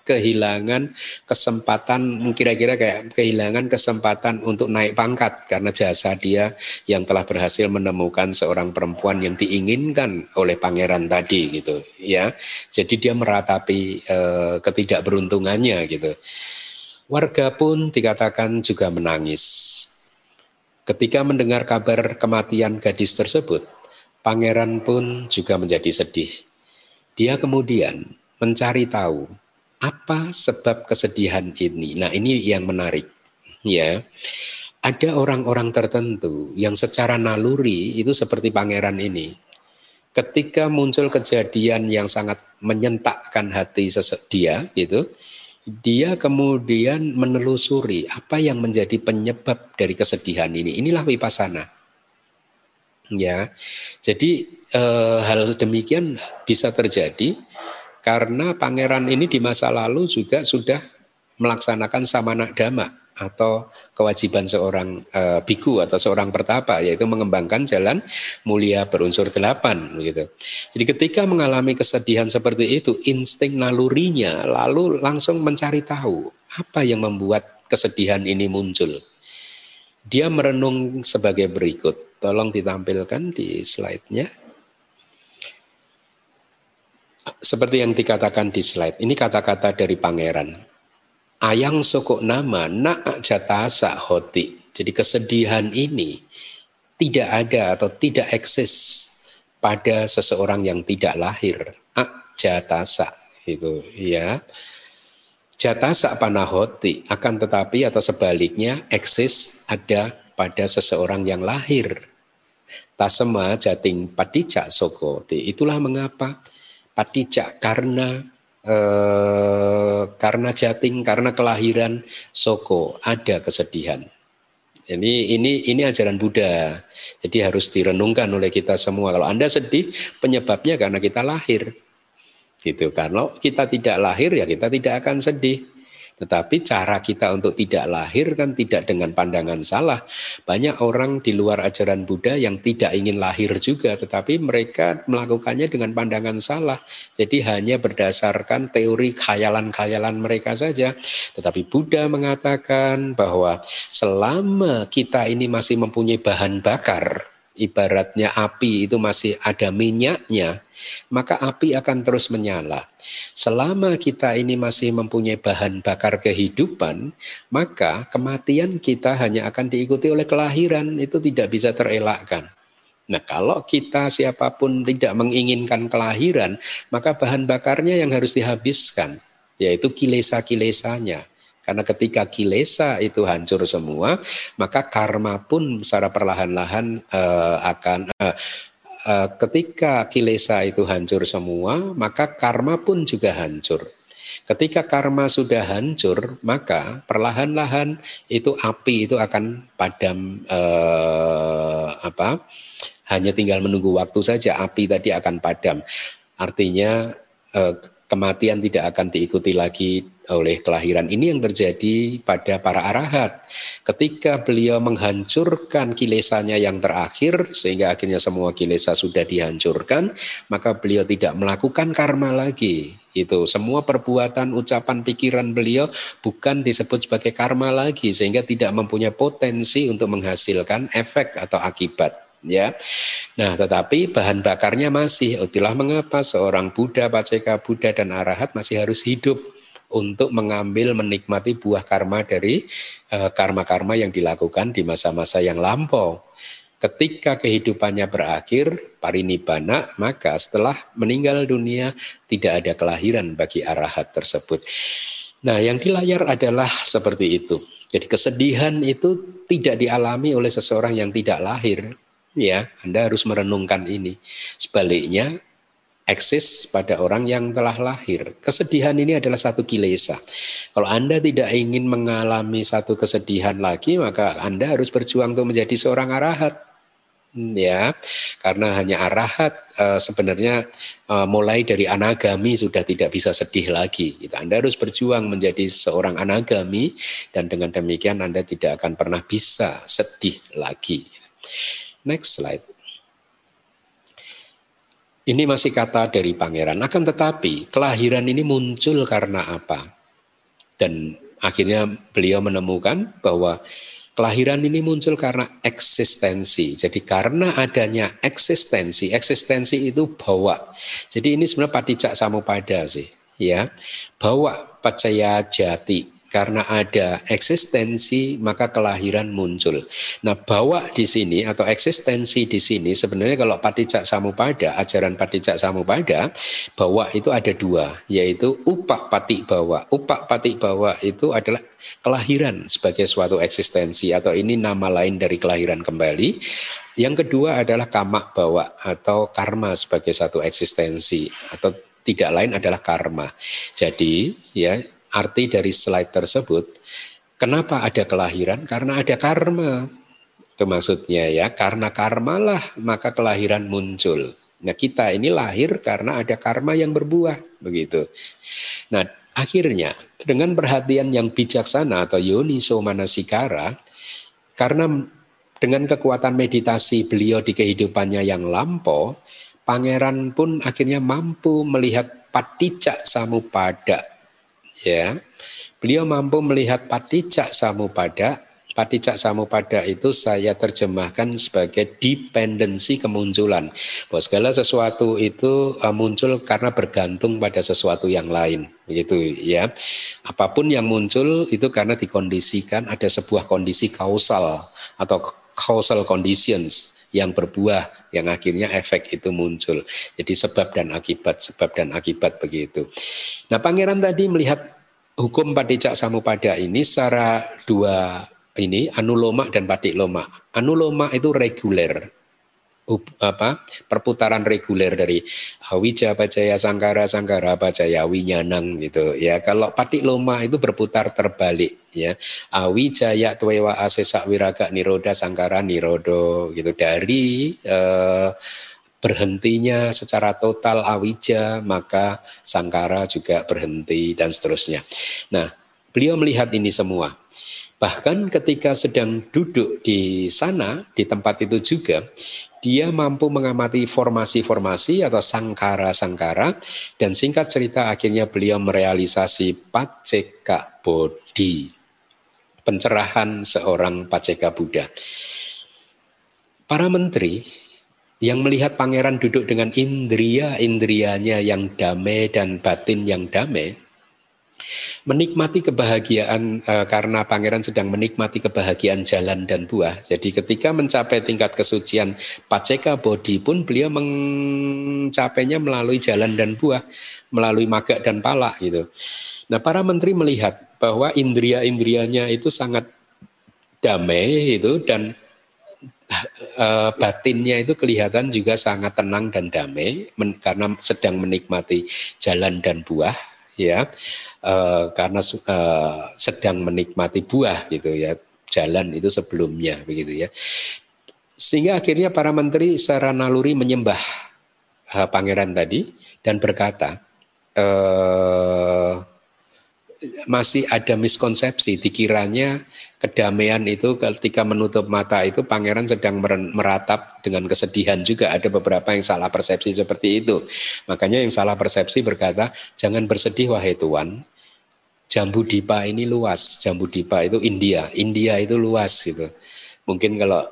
kehilangan kesempatan kira-kira kayak kehilangan kesempatan untuk naik pangkat karena jasa dia yang telah berhasil menemukan seorang perempuan yang diinginkan oleh pangeran tadi gitu ya. Jadi dia meratapi eh, ketidakberuntungannya gitu. Warga pun dikatakan juga menangis Ketika mendengar kabar kematian gadis tersebut, pangeran pun juga menjadi sedih. Dia kemudian mencari tahu apa sebab kesedihan ini. Nah, ini yang menarik, ya. Ada orang-orang tertentu yang secara naluri itu seperti pangeran ini. Ketika muncul kejadian yang sangat menyentakkan hati dia, gitu, dia kemudian menelusuri apa yang menjadi penyebab dari kesedihan ini. Inilah wipasana. Ya. Jadi e, hal demikian bisa terjadi karena pangeran ini di masa lalu juga sudah melaksanakan samana dhamma atau kewajiban seorang e, biku atau seorang pertapa yaitu mengembangkan jalan mulia berunsur delapan gitu. Jadi ketika mengalami kesedihan seperti itu insting nalurinya lalu langsung mencari tahu apa yang membuat kesedihan ini muncul. Dia merenung sebagai berikut. Tolong ditampilkan di slide-nya. Seperti yang dikatakan di slide, ini kata-kata dari pangeran ayang sokok nama nak jatasa hoti. Jadi kesedihan ini tidak ada atau tidak eksis pada seseorang yang tidak lahir. Jatasa itu ya. Jatasa panahoti akan tetapi atau sebaliknya eksis ada pada seseorang yang lahir. Tasema jating padicak sokoti. Itulah mengapa padicak karena eh, karena jating, karena kelahiran Soko ada kesedihan. Ini ini ini ajaran Buddha. Jadi harus direnungkan oleh kita semua. Kalau Anda sedih, penyebabnya karena kita lahir. Gitu. Kalau kita tidak lahir ya kita tidak akan sedih. Tetapi cara kita untuk tidak lahir kan tidak dengan pandangan salah. Banyak orang di luar ajaran Buddha yang tidak ingin lahir juga, tetapi mereka melakukannya dengan pandangan salah. Jadi hanya berdasarkan teori khayalan-khayalan mereka saja. Tetapi Buddha mengatakan bahwa selama kita ini masih mempunyai bahan bakar, ibaratnya api itu masih ada minyaknya, maka api akan terus menyala. Selama kita ini masih mempunyai bahan bakar kehidupan, maka kematian kita hanya akan diikuti oleh kelahiran, itu tidak bisa terelakkan. Nah, kalau kita siapa pun tidak menginginkan kelahiran, maka bahan bakarnya yang harus dihabiskan, yaitu kilesa-kilesanya. Karena ketika kilesa itu hancur semua, maka karma pun secara perlahan-lahan uh, akan uh, uh, ketika kilesa itu hancur semua, maka karma pun juga hancur. Ketika karma sudah hancur, maka perlahan-lahan itu api itu akan padam uh, apa? Hanya tinggal menunggu waktu saja api tadi akan padam. Artinya kematian tidak akan diikuti lagi oleh kelahiran. Ini yang terjadi pada para arahat. Ketika beliau menghancurkan kilesanya yang terakhir, sehingga akhirnya semua kilesa sudah dihancurkan, maka beliau tidak melakukan karma lagi. Itu semua perbuatan, ucapan, pikiran beliau bukan disebut sebagai karma lagi, sehingga tidak mempunyai potensi untuk menghasilkan efek atau akibat ya. Nah, tetapi bahan bakarnya masih. Itulah mengapa seorang Buddha, Paceka Buddha dan Arahat masih harus hidup untuk mengambil menikmati buah karma dari eh, karma-karma uh, yang dilakukan di masa-masa yang lampau. Ketika kehidupannya berakhir, parinibbana, maka setelah meninggal dunia tidak ada kelahiran bagi arahat tersebut. Nah, yang di layar adalah seperti itu. Jadi kesedihan itu tidak dialami oleh seseorang yang tidak lahir, ya Anda harus merenungkan ini. Sebaliknya eksis pada orang yang telah lahir. Kesedihan ini adalah satu kilesa. Kalau Anda tidak ingin mengalami satu kesedihan lagi, maka Anda harus berjuang untuk menjadi seorang arahat. Ya, karena hanya arahat uh, sebenarnya uh, mulai dari anagami sudah tidak bisa sedih lagi. Gitu. Anda harus berjuang menjadi seorang anagami dan dengan demikian Anda tidak akan pernah bisa sedih lagi. Next slide. Ini masih kata dari pangeran. Akan tetapi kelahiran ini muncul karena apa? Dan akhirnya beliau menemukan bahwa kelahiran ini muncul karena eksistensi. Jadi karena adanya eksistensi, eksistensi itu bawa. Jadi ini sebenarnya patijak samupada sih, ya. Bawa pacaya jati karena ada eksistensi maka kelahiran muncul. Nah, bawa di sini atau eksistensi di sini sebenarnya kalau patijak samupada, ajaran patijak samupada, bawa itu ada dua, yaitu upak patik bawa. Upak patik bawa itu adalah kelahiran sebagai suatu eksistensi atau ini nama lain dari kelahiran kembali. Yang kedua adalah kamak bawa atau karma sebagai satu eksistensi atau tidak lain adalah karma. Jadi ya arti dari slide tersebut, kenapa ada kelahiran? Karena ada karma. Itu maksudnya ya, karena karma lah maka kelahiran muncul. Nah kita ini lahir karena ada karma yang berbuah, begitu. Nah akhirnya dengan perhatian yang bijaksana atau yoniso manasikara, karena dengan kekuatan meditasi beliau di kehidupannya yang lampau, pangeran pun akhirnya mampu melihat patijak samupada ya. Beliau mampu melihat patijak samupada. Patijak samupada itu saya terjemahkan sebagai dependensi kemunculan. Bahwa segala sesuatu itu uh, muncul karena bergantung pada sesuatu yang lain begitu ya. Apa pun yang muncul itu karena dikondisikan ada sebuah kondisi kausal atau causal conditions yang berbuah yang akhirnya efek itu muncul. Jadi sebab dan akibat, sebab dan akibat begitu. Nah, pangeran tadi melihat hukum padicak samupada ini secara dua ini anuloma dan loma. Anuloma itu reguler, apa perputaran reguler dari Wija Bajaya Sangkara Sangkara Bajaya Winyanang gitu ya. Kalau patik loma itu berputar terbalik ya. Awijaya Twewa Asesa Wiraga Niroda Sangkara Nirodo gitu. Dari eh, berhentinya secara total Awija maka Sangkara juga berhenti dan seterusnya. Nah beliau melihat ini semua. Bahkan ketika sedang duduk di sana, di tempat itu juga, dia mampu mengamati formasi-formasi atau sangkara-sangkara dan singkat cerita akhirnya beliau merealisasi paceka bodhi pencerahan seorang paceka Buddha. para menteri yang melihat pangeran duduk dengan indria-indrianya yang damai dan batin yang damai, menikmati kebahagiaan e, karena pangeran sedang menikmati kebahagiaan jalan dan buah. Jadi ketika mencapai tingkat kesucian paceka bodi pun beliau mencapainya melalui jalan dan buah, melalui maga dan pala gitu. Nah para menteri melihat bahwa indria-indrianya itu sangat damai itu dan uh, batinnya itu kelihatan juga sangat tenang dan damai men, karena sedang menikmati jalan dan buah ya uh, karena uh, sedang menikmati buah gitu ya jalan itu sebelumnya begitu ya. Sehingga akhirnya para menteri secara naluri menyembah uh, pangeran tadi dan berkata uh, masih ada miskonsepsi dikiranya kedamaian itu ketika menutup mata itu pangeran sedang meratap dengan kesedihan juga. Ada beberapa yang salah persepsi seperti itu. Makanya yang salah persepsi berkata jangan bersedih wahai tuan jambu dipa ini luas jambu dipa itu India India itu luas gitu mungkin kalau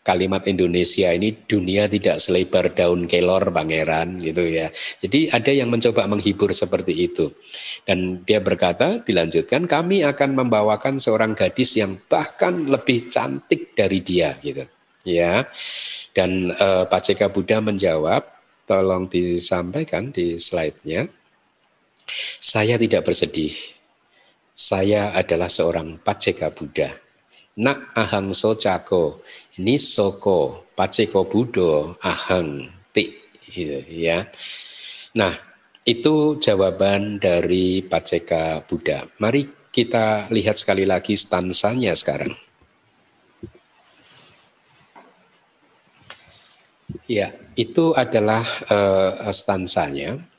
kalimat Indonesia ini dunia tidak selebar daun kelor pangeran gitu ya. Jadi ada yang mencoba menghibur seperti itu. Dan dia berkata dilanjutkan kami akan membawakan seorang gadis yang bahkan lebih cantik dari dia gitu. Ya. Dan uh, Pak Ceka Buddha menjawab, tolong disampaikan di slide-nya. Saya tidak bersedih. Saya adalah seorang Paceka Buddha. Nak ahang socako nisoko paceko budo ahang ti gitu, ya. Nah, itu jawaban dari Paceka Buddha. Mari kita lihat sekali lagi stansanya sekarang. Ya, itu adalah uh, stansanya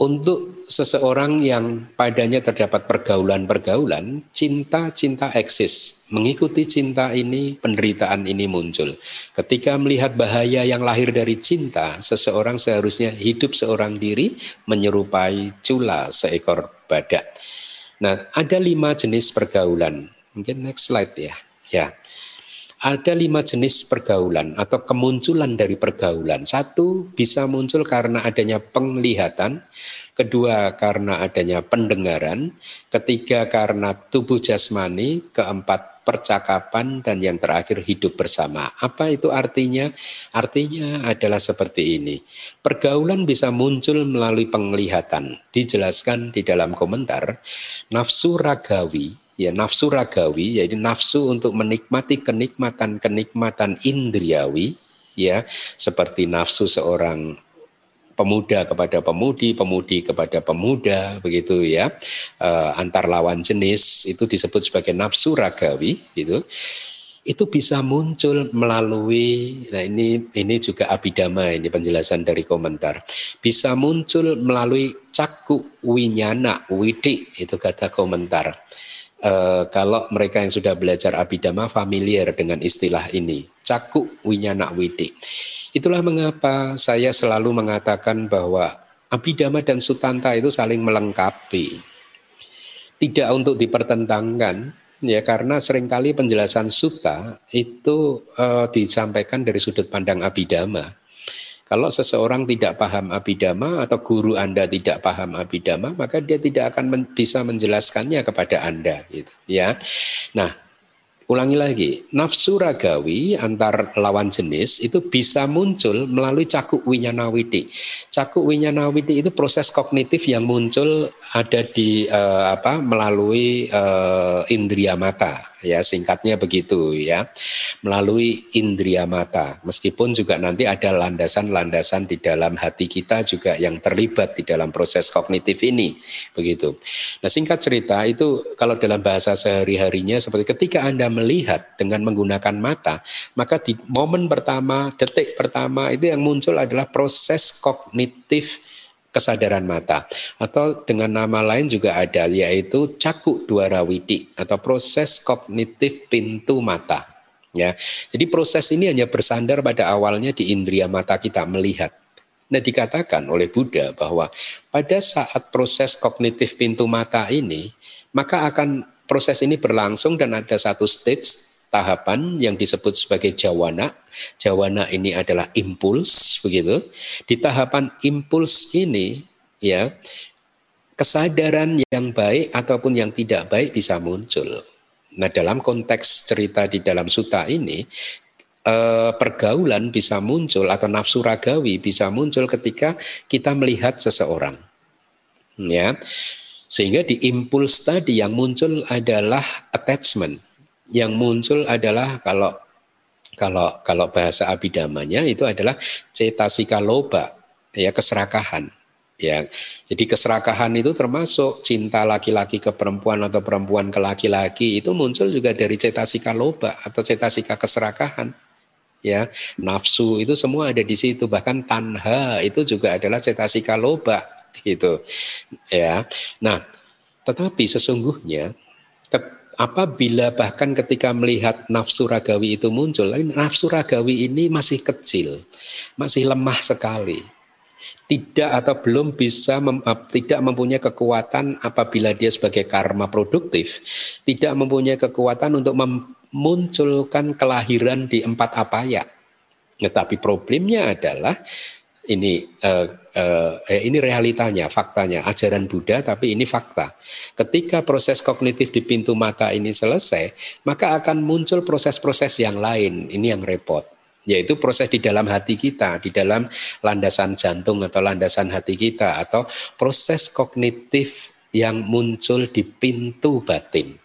untuk seseorang yang padanya terdapat pergaulan-pergaulan, cinta-cinta eksis. Mengikuti cinta ini, penderitaan ini muncul. Ketika melihat bahaya yang lahir dari cinta, seseorang seharusnya hidup seorang diri menyerupai cula seekor badak. Nah, ada lima jenis pergaulan. Mungkin next slide ya. Ya, ada lima jenis pergaulan atau kemunculan dari pergaulan. Satu bisa muncul karena adanya penglihatan, kedua karena adanya pendengaran, ketiga karena tubuh jasmani, keempat percakapan, dan yang terakhir hidup bersama. Apa itu artinya? Artinya adalah seperti ini. Pergaulan bisa muncul melalui penglihatan. Dijelaskan di dalam komentar, nafsu ragawi ya nafsu ragawi yaitu nafsu untuk menikmati kenikmatan-kenikmatan indriawi ya seperti nafsu seorang pemuda kepada pemudi, pemudi kepada pemuda, begitu ya. E, antar lawan jenis itu disebut sebagai nafsu ragawi, gitu. Itu bisa muncul melalui, nah ini ini juga abidama ini penjelasan dari komentar. Bisa muncul melalui caku winyana widi itu kata komentar Uh, kalau mereka yang sudah belajar abidama familiar dengan istilah ini, caku winyana widi. Itulah mengapa saya selalu mengatakan bahwa abidama dan sutanta itu saling melengkapi. Tidak untuk dipertentangkan, ya karena sering kali penjelasan suta itu uh, disampaikan dari sudut pandang abidama. Kalau seseorang tidak paham abidama atau guru Anda tidak paham abidama, maka dia tidak akan men bisa menjelaskannya kepada Anda gitu ya. Nah, Ulangi lagi, nafsu ragawi antar lawan jenis itu bisa muncul melalui cakuk winyanawiti. Cakuk winyanawiti itu proses kognitif yang muncul ada di uh, apa melalui uh, indria mata ya singkatnya begitu ya. Melalui indria mata. Meskipun juga nanti ada landasan-landasan di dalam hati kita juga yang terlibat di dalam proses kognitif ini begitu. Nah singkat cerita itu kalau dalam bahasa sehari-harinya seperti ketika Anda melihat dengan menggunakan mata maka di momen pertama detik pertama itu yang muncul adalah proses kognitif kesadaran mata. Atau dengan nama lain juga ada yaitu caku dwarawidi atau proses kognitif pintu mata. Ya jadi proses ini hanya bersandar pada awalnya di indria mata kita melihat. Nah dikatakan oleh Buddha bahwa pada saat proses kognitif pintu mata ini maka akan proses ini berlangsung dan ada satu stage tahapan yang disebut sebagai jawana. Jawana ini adalah impuls begitu. Di tahapan impuls ini ya kesadaran yang baik ataupun yang tidak baik bisa muncul. Nah, dalam konteks cerita di dalam suta ini eh, pergaulan bisa muncul atau nafsu ragawi bisa muncul ketika kita melihat seseorang. Ya. Sehingga di impuls tadi yang muncul adalah attachment. Yang muncul adalah kalau kalau kalau bahasa abidamanya itu adalah cetasika loba, ya keserakahan. Ya, jadi keserakahan itu termasuk cinta laki-laki ke perempuan atau perempuan ke laki-laki itu muncul juga dari cetasika loba atau cetasika keserakahan. Ya, nafsu itu semua ada di situ. Bahkan tanha itu juga adalah cetasika loba itu ya nah tetapi sesungguhnya apabila bahkan ketika melihat nafsu ragawi itu muncul nafsu ragawi ini masih kecil masih lemah sekali tidak atau belum bisa mem, tidak mempunyai kekuatan apabila dia sebagai karma produktif tidak mempunyai kekuatan untuk memunculkan kelahiran di empat apaya. Tetapi problemnya adalah ini uh, uh, ini realitanya, faktanya, ajaran Buddha, tapi ini fakta. Ketika proses kognitif di pintu mata ini selesai, maka akan muncul proses-proses yang lain. Ini yang repot, yaitu proses di dalam hati kita, di dalam landasan jantung atau landasan hati kita, atau proses kognitif yang muncul di pintu batin.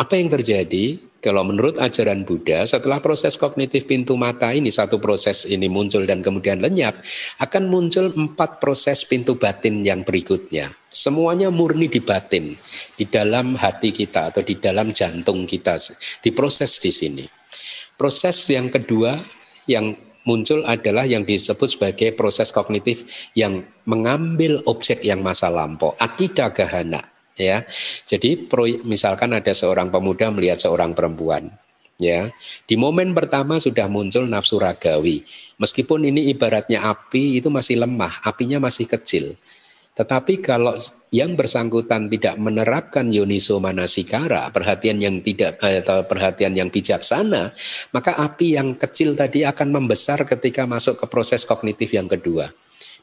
Apa yang terjadi? Kalau menurut ajaran Buddha, setelah proses kognitif pintu mata ini, satu proses ini muncul dan kemudian lenyap, akan muncul empat proses pintu batin yang berikutnya. Semuanya murni di batin, di dalam hati kita atau di dalam jantung kita, diproses di sini. Proses yang kedua yang muncul adalah yang disebut sebagai proses kognitif yang mengambil objek yang masa lampau, atida gahana ya. Jadi misalkan ada seorang pemuda melihat seorang perempuan ya. Di momen pertama sudah muncul nafsu ragawi. Meskipun ini ibaratnya api itu masih lemah, apinya masih kecil. Tetapi kalau yang bersangkutan tidak menerapkan yoniso manasikara, perhatian yang tidak eh, atau perhatian yang bijaksana, maka api yang kecil tadi akan membesar ketika masuk ke proses kognitif yang kedua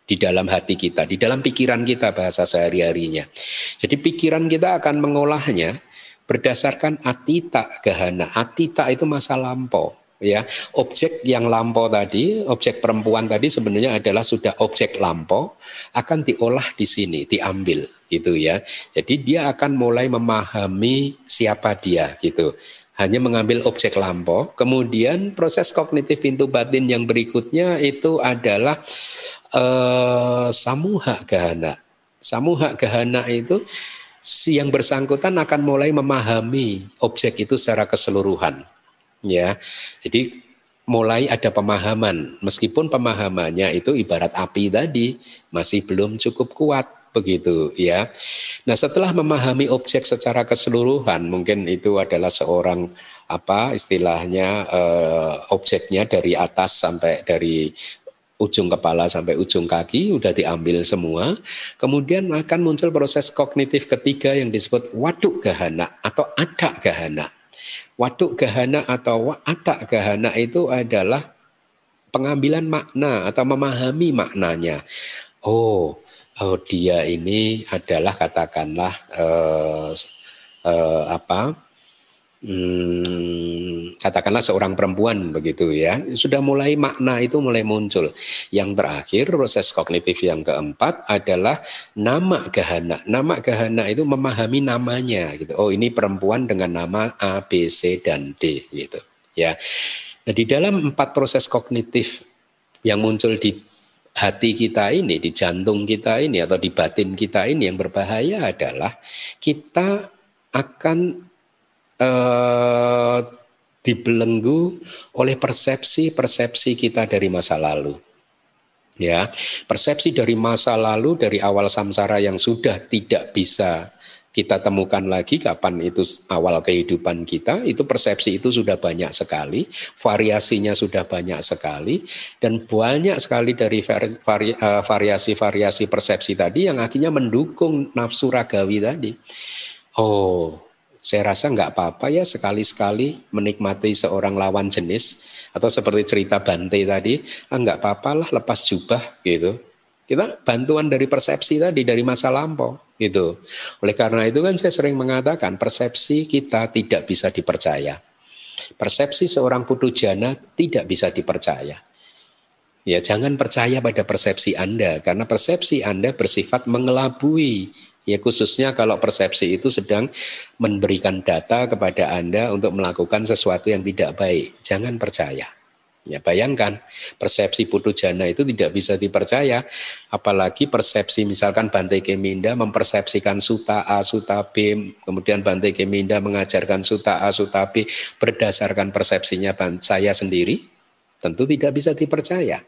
di dalam hati kita, di dalam pikiran kita bahasa sehari-harinya. Jadi pikiran kita akan mengolahnya berdasarkan atita gahana. Atita itu masa lampau ya objek yang lampau tadi objek perempuan tadi sebenarnya adalah sudah objek lampau akan diolah di sini diambil gitu ya jadi dia akan mulai memahami siapa dia gitu hanya mengambil objek lampau kemudian proses kognitif pintu batin yang berikutnya itu adalah uh, samuha gahana. Samuha gahana itu si yang bersangkutan akan mulai memahami objek itu secara keseluruhan. Ya. Jadi mulai ada pemahaman meskipun pemahamannya itu ibarat api tadi masih belum cukup kuat begitu ya. Nah, setelah memahami objek secara keseluruhan, mungkin itu adalah seorang apa istilahnya eh, objeknya dari atas sampai dari ujung kepala sampai ujung kaki udah diambil semua. Kemudian akan muncul proses kognitif ketiga yang disebut waduk gahana atau ada gahana. Waduk gahana atau ada gahana itu adalah pengambilan makna atau memahami maknanya. Oh, oh dia ini adalah katakanlah eh, eh, apa? hmm, katakanlah seorang perempuan begitu ya sudah mulai makna itu mulai muncul. Yang terakhir proses kognitif yang keempat adalah nama gahana. Nama gahana itu memahami namanya gitu. Oh ini perempuan dengan nama A B C dan D gitu ya. Nah di dalam empat proses kognitif yang muncul di hati kita ini, di jantung kita ini, atau di batin kita ini yang berbahaya adalah kita akan eh, dibelenggu oleh persepsi-persepsi kita dari masa lalu. Ya, persepsi dari masa lalu dari awal samsara yang sudah tidak bisa kita temukan lagi kapan itu awal kehidupan kita, itu persepsi itu sudah banyak sekali, variasinya sudah banyak sekali, dan banyak sekali dari eh, variasi-variasi persepsi tadi yang akhirnya mendukung nafsu ragawi tadi. Oh, Saya rasa nggak apa-apa ya sekali-sekali menikmati seorang lawan jenis atau seperti cerita Bante tadi, ah nggak apa-apa lah lepas jubah gitu. Kita bantuan dari persepsi tadi dari masa lampau gitu. Oleh karena itu kan saya sering mengatakan persepsi kita tidak bisa dipercaya. Persepsi seorang putu jana tidak bisa dipercaya. Ya jangan percaya pada persepsi Anda karena persepsi Anda bersifat mengelabui. Ya khususnya kalau persepsi itu sedang memberikan data kepada Anda untuk melakukan sesuatu yang tidak baik. Jangan percaya. Ya bayangkan persepsi putu jana itu tidak bisa dipercaya apalagi persepsi misalkan Bante Keminda mempersepsikan suta A suta B kemudian Bante Keminda mengajarkan suta A suta B berdasarkan persepsinya saya sendiri tentu tidak bisa dipercaya.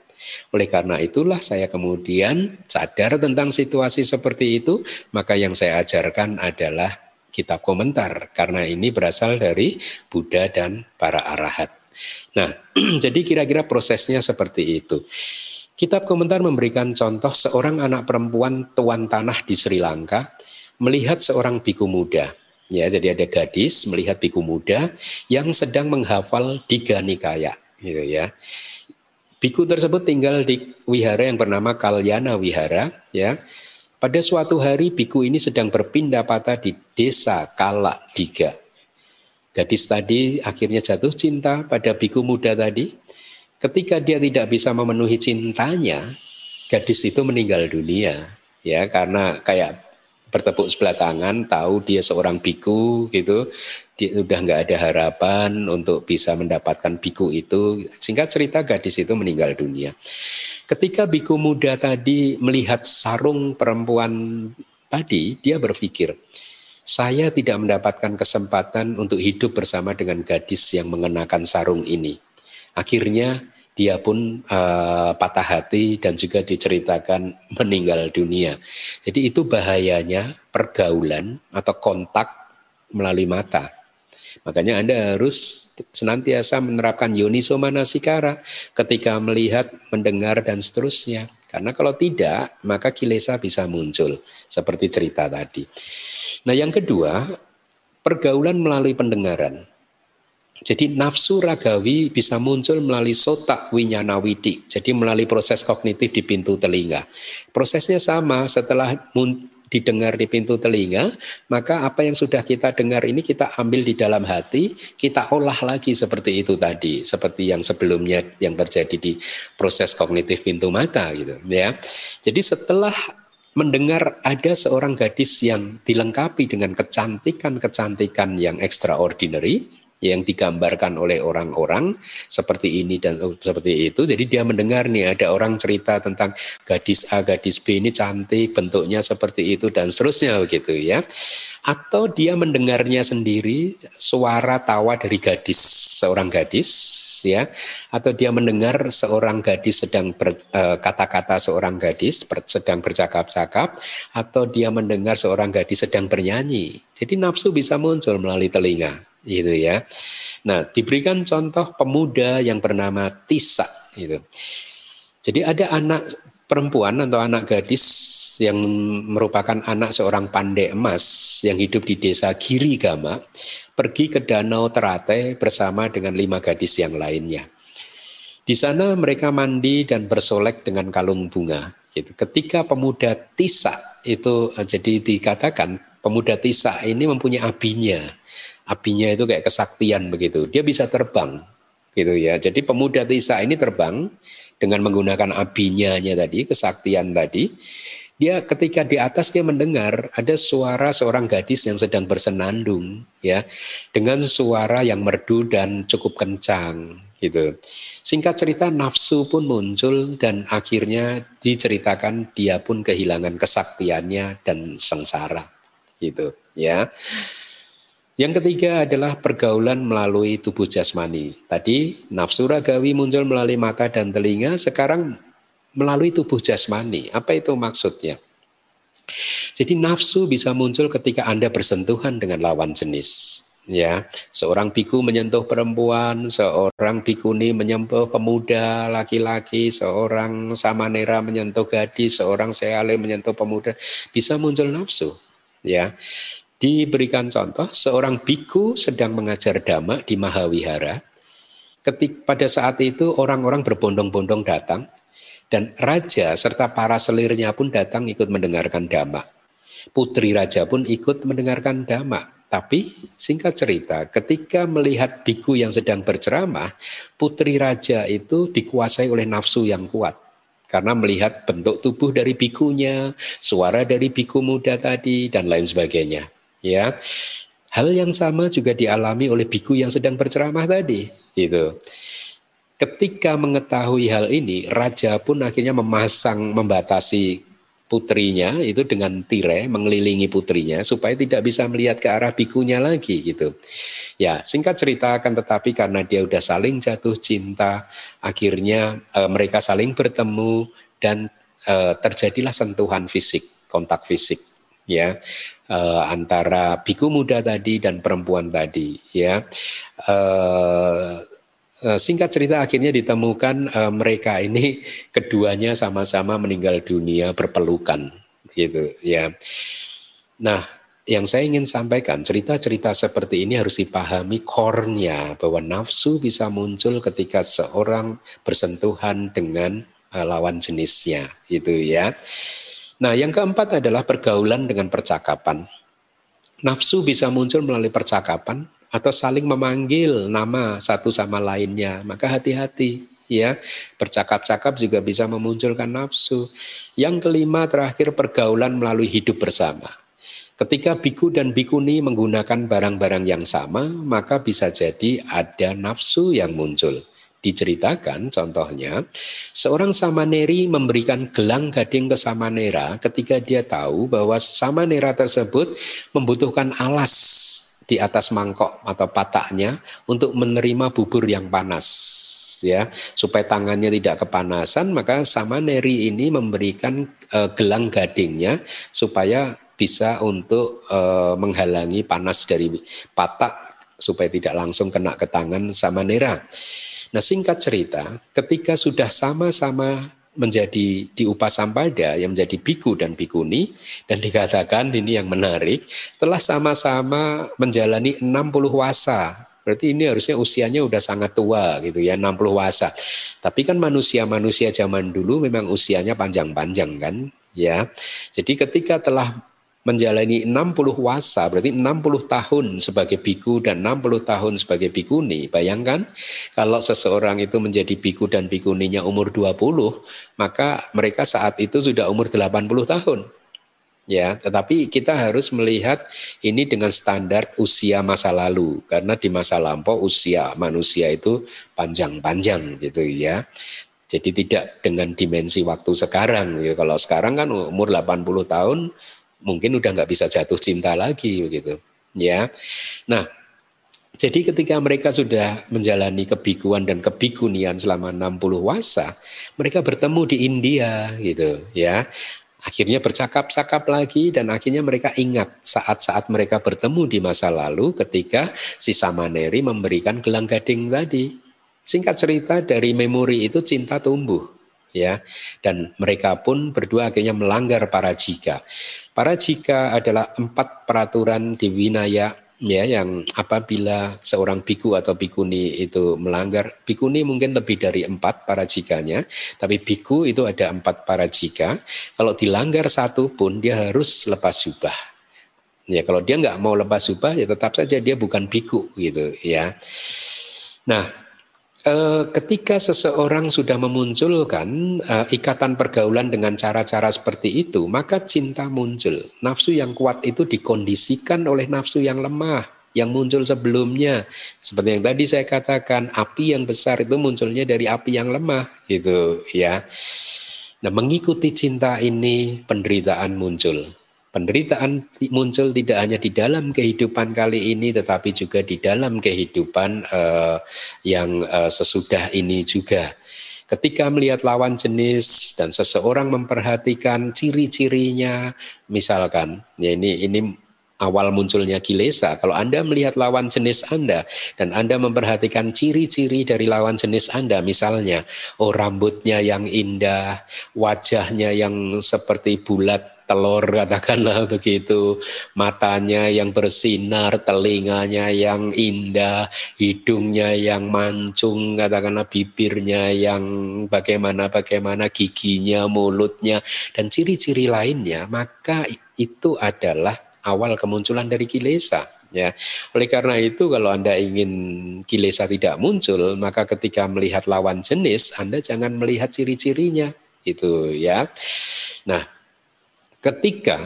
Oleh karena itulah saya kemudian sadar tentang situasi seperti itu maka yang saya ajarkan adalah kitab komentar karena ini berasal dari Buddha dan para arahat. Nah, jadi kira-kira prosesnya seperti itu. Kitab komentar memberikan contoh seorang anak perempuan tuan tanah di Sri Lanka melihat seorang biku muda. Ya, jadi ada gadis melihat biku muda yang sedang menghafal Diga Nikaya, gitu ya. Biku tersebut tinggal di wihara yang bernama Kalyana Wihara, ya. Pada suatu hari biku ini sedang berpindah patah di desa Kala Diga. Gadis tadi akhirnya jatuh cinta pada biku muda tadi. Ketika dia tidak bisa memenuhi cintanya, gadis itu meninggal dunia. Ya, karena kayak bertepuk sebelah tangan, tahu dia seorang biku gitu, dia sudah nggak ada harapan untuk bisa mendapatkan biku itu. Singkat cerita gadis itu meninggal dunia. Ketika biku muda tadi melihat sarung perempuan tadi, dia berpikir, saya tidak mendapatkan kesempatan untuk hidup bersama dengan gadis yang mengenakan sarung ini. Akhirnya dia pun uh, patah hati dan juga diceritakan meninggal dunia. Jadi itu bahayanya pergaulan atau kontak melalui mata. Makanya Anda harus senantiasa menerapkan yoniso manasikara ketika melihat, mendengar, dan seterusnya. Karena kalau tidak, maka kilesa bisa muncul. Seperti cerita tadi. Nah yang kedua, pergaulan melalui pendengaran. Jadi nafsu ragawi bisa muncul melalui sotak winyana widi. Jadi melalui proses kognitif di pintu telinga. Prosesnya sama setelah didengar di pintu telinga, maka apa yang sudah kita dengar ini kita ambil di dalam hati, kita olah lagi seperti itu tadi, seperti yang sebelumnya yang terjadi di proses kognitif pintu mata gitu ya. Jadi setelah mendengar ada seorang gadis yang dilengkapi dengan kecantikan-kecantikan yang extraordinary yang digambarkan oleh orang-orang seperti ini dan seperti itu. Jadi dia mendengar nih ada orang cerita tentang gadis A, gadis B ini cantik, bentuknya seperti itu dan seterusnya begitu ya. Atau dia mendengarnya sendiri suara tawa dari gadis, seorang gadis ya. Atau dia mendengar seorang gadis sedang eh, seorang gadis sedang bercakap-cakap atau dia mendengar seorang gadis sedang bernyanyi. Jadi nafsu bisa muncul melalui telinga gitu ya. Nah, diberikan contoh pemuda yang bernama Tisa gitu. Jadi ada anak perempuan atau anak gadis yang merupakan anak seorang pandai emas yang hidup di desa Girigama pergi ke danau Terate bersama dengan lima gadis yang lainnya. Di sana mereka mandi dan bersolek dengan kalung bunga. Gitu. Ketika pemuda Tisa itu eh, jadi dikatakan pemuda Tisa ini mempunyai abinya apinya itu kayak kesaktian begitu. Dia bisa terbang gitu ya. Jadi pemuda Tisa ini terbang dengan menggunakan abinya tadi, kesaktian tadi. Dia ketika di atas dia mendengar ada suara seorang gadis yang sedang bersenandung ya dengan suara yang merdu dan cukup kencang gitu. Singkat cerita nafsu pun muncul dan akhirnya diceritakan dia pun kehilangan kesaktiannya dan sengsara gitu ya. Yang ketiga adalah pergaulan melalui tubuh jasmani. Tadi nafsu ragawi muncul melalui mata dan telinga, sekarang melalui tubuh jasmani. Apa itu maksudnya? Jadi nafsu bisa muncul ketika Anda bersentuhan dengan lawan jenis. Ya, seorang biku menyentuh perempuan, seorang bikuni menyentuh pemuda laki-laki, seorang samanera menyentuh gadis, seorang seale menyentuh pemuda, bisa muncul nafsu. Ya, Diberikan contoh, seorang biku sedang mengajar dhamma di Mahawihara. Ketik pada saat itu orang-orang berbondong-bondong datang dan raja serta para selirnya pun datang ikut mendengarkan dhamma. Putri raja pun ikut mendengarkan dhamma. Tapi singkat cerita, ketika melihat biku yang sedang berceramah, putri raja itu dikuasai oleh nafsu yang kuat karena melihat bentuk tubuh dari bikunya, suara dari biku muda tadi dan lain sebagainya ya. Hal yang sama juga dialami oleh biku yang sedang berceramah tadi, gitu. Ketika mengetahui hal ini, raja pun akhirnya memasang membatasi putrinya itu dengan tirai mengelilingi putrinya supaya tidak bisa melihat ke arah bikunya lagi gitu. Ya, singkat cerita akan tetapi karena dia udah saling jatuh cinta, akhirnya e, mereka saling bertemu dan e, terjadilah sentuhan fisik, kontak fisik ya uh, antara biku muda tadi dan perempuan tadi ya uh, Singkat cerita akhirnya ditemukan uh, mereka ini keduanya sama-sama meninggal dunia berpelukan gitu ya. Nah, yang saya ingin sampaikan cerita-cerita seperti ini harus dipahami kornya bahwa nafsu bisa muncul ketika seorang bersentuhan dengan uh, lawan jenisnya gitu ya. Nah, yang keempat adalah pergaulan dengan percakapan. Nafsu bisa muncul melalui percakapan atau saling memanggil nama satu sama lainnya. Maka hati-hati ya. Bercakap-cakap juga bisa memunculkan nafsu. Yang kelima terakhir pergaulan melalui hidup bersama. Ketika biku dan bikuni menggunakan barang-barang yang sama, maka bisa jadi ada nafsu yang muncul. Diceritakan contohnya, seorang samaneri memberikan gelang gading ke samanera ketika dia tahu bahwa samanera tersebut membutuhkan alas di atas mangkok atau pataknya untuk menerima bubur yang panas ya supaya tangannya tidak kepanasan maka samaneri ini memberikan uh, gelang gadingnya supaya bisa untuk uh, menghalangi panas dari patak supaya tidak langsung kena ke tangan samanera. Nah singkat cerita, ketika sudah sama-sama menjadi di Upasampada yang menjadi biku dan bikuni dan dikatakan ini yang menarik telah sama-sama menjalani 60 wasa. Berarti ini harusnya usianya udah sangat tua gitu ya 60 wasa. Tapi kan manusia-manusia zaman dulu memang usianya panjang-panjang kan ya. Jadi ketika telah menjalani 60 wasa, berarti 60 tahun sebagai biku dan 60 tahun sebagai bikuni. Bayangkan kalau seseorang itu menjadi biku dan bikuninya umur 20, maka mereka saat itu sudah umur 80 tahun. Ya, tetapi kita harus melihat ini dengan standar usia masa lalu karena di masa lampau usia manusia itu panjang-panjang gitu ya. Jadi tidak dengan dimensi waktu sekarang. Kalau sekarang kan umur 80 tahun mungkin udah nggak bisa jatuh cinta lagi begitu ya nah jadi ketika mereka sudah menjalani kebikuan dan kebikunian selama 60 wasa, mereka bertemu di India gitu ya. Akhirnya bercakap-cakap lagi dan akhirnya mereka ingat saat-saat mereka bertemu di masa lalu ketika si Samaneri memberikan gelang gading tadi. Singkat cerita dari memori itu cinta tumbuh ya. Dan mereka pun berdua akhirnya melanggar para jika Para jika adalah empat peraturan di Winaya ya yang apabila seorang biku atau bikuni itu melanggar bikuni mungkin lebih dari empat para jikanya tapi biku itu ada empat para jika kalau dilanggar satu pun dia harus lepas jubah ya kalau dia nggak mau lepas jubah ya tetap saja dia bukan biku gitu ya. Nah ketika seseorang sudah memunculkan uh, ikatan pergaulan dengan cara-cara seperti itu, maka cinta muncul. Nafsu yang kuat itu dikondisikan oleh nafsu yang lemah yang muncul sebelumnya. Seperti yang tadi saya katakan, api yang besar itu munculnya dari api yang lemah, gitu ya. Nah, mengikuti cinta ini penderitaan muncul. Penderitaan muncul tidak hanya di dalam kehidupan kali ini, tetapi juga di dalam kehidupan uh, yang uh, sesudah ini juga. Ketika melihat lawan jenis dan seseorang memperhatikan ciri-cirinya, misalkan, ya ini ini awal munculnya kilesa. Kalau Anda melihat lawan jenis Anda dan Anda memperhatikan ciri-ciri dari lawan jenis Anda, misalnya, oh rambutnya yang indah, wajahnya yang seperti bulat telur katakanlah begitu, matanya yang bersinar, telinganya yang indah, hidungnya yang mancung, katakanlah bibirnya yang bagaimana bagaimana giginya, mulutnya dan ciri-ciri lainnya, maka itu adalah awal kemunculan dari kilesa ya. Oleh karena itu kalau Anda ingin kilesa tidak muncul, maka ketika melihat lawan jenis Anda jangan melihat ciri-cirinya itu ya. Nah, ketika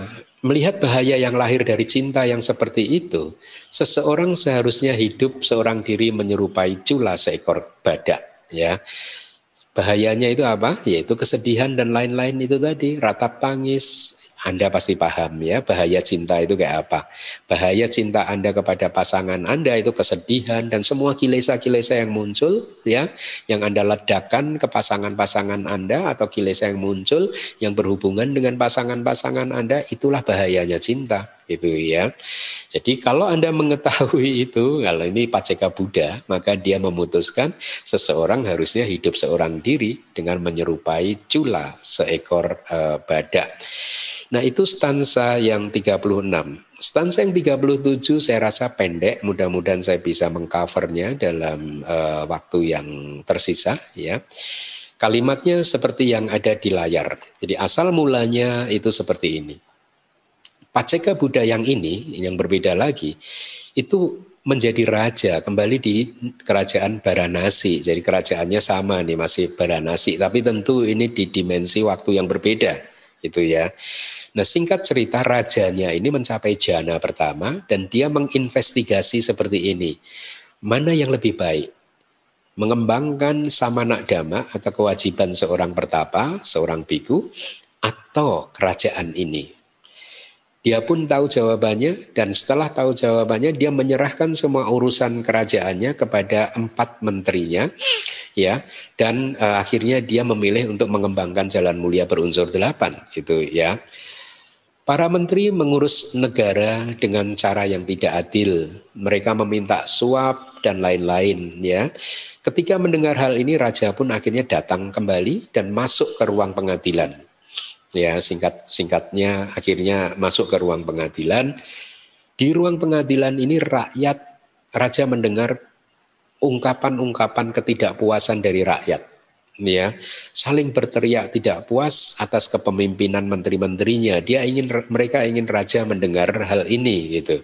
melihat bahaya yang lahir dari cinta yang seperti itu, seseorang seharusnya hidup seorang diri menyerupai cula seekor badak ya. Bahayanya itu apa? Yaitu kesedihan dan lain-lain itu tadi, ratap tangis, anda pasti paham ya bahaya cinta itu kayak apa. Bahaya cinta Anda kepada pasangan Anda itu kesedihan dan semua kilesa-kilesa yang muncul ya yang Anda ledakan ke pasangan-pasangan Anda atau kilesa yang muncul yang berhubungan dengan pasangan-pasangan Anda itulah bahayanya cinta itu ya. Jadi kalau Anda mengetahui itu, kalau ini Paceka Buddha, maka dia memutuskan seseorang harusnya hidup seorang diri dengan menyerupai cula seekor uh, badak. Nah itu stansa yang 36. Stansa yang 37 saya rasa pendek, mudah-mudahan saya bisa mengcovernya dalam uh, waktu yang tersisa ya. Kalimatnya seperti yang ada di layar. Jadi asal mulanya itu seperti ini. Paceka Buddha yang ini, yang berbeda lagi, itu menjadi raja kembali di kerajaan Baranasi. Jadi kerajaannya sama nih masih Baranasi, tapi tentu ini di dimensi waktu yang berbeda, itu ya. Nah singkat cerita rajanya ini mencapai jana pertama dan dia menginvestigasi seperti ini. Mana yang lebih baik? Mengembangkan samana dhamma atau kewajiban seorang pertapa, seorang biku, atau kerajaan ini? Dia pun tahu jawabannya dan setelah tahu jawabannya dia menyerahkan semua urusan kerajaannya kepada empat menterinya ya dan uh, akhirnya dia memilih untuk mengembangkan jalan mulia berunsur delapan itu ya Para menteri mengurus negara dengan cara yang tidak adil. Mereka meminta suap dan lain-lain ya. Ketika mendengar hal ini raja pun akhirnya datang kembali dan masuk ke ruang pengadilan. Ya, singkat singkatnya akhirnya masuk ke ruang pengadilan. Di ruang pengadilan ini rakyat raja mendengar ungkapan-ungkapan ketidakpuasan dari rakyat ya saling berteriak tidak puas atas kepemimpinan menteri-menterinya. Dia ingin mereka ingin raja mendengar hal ini gitu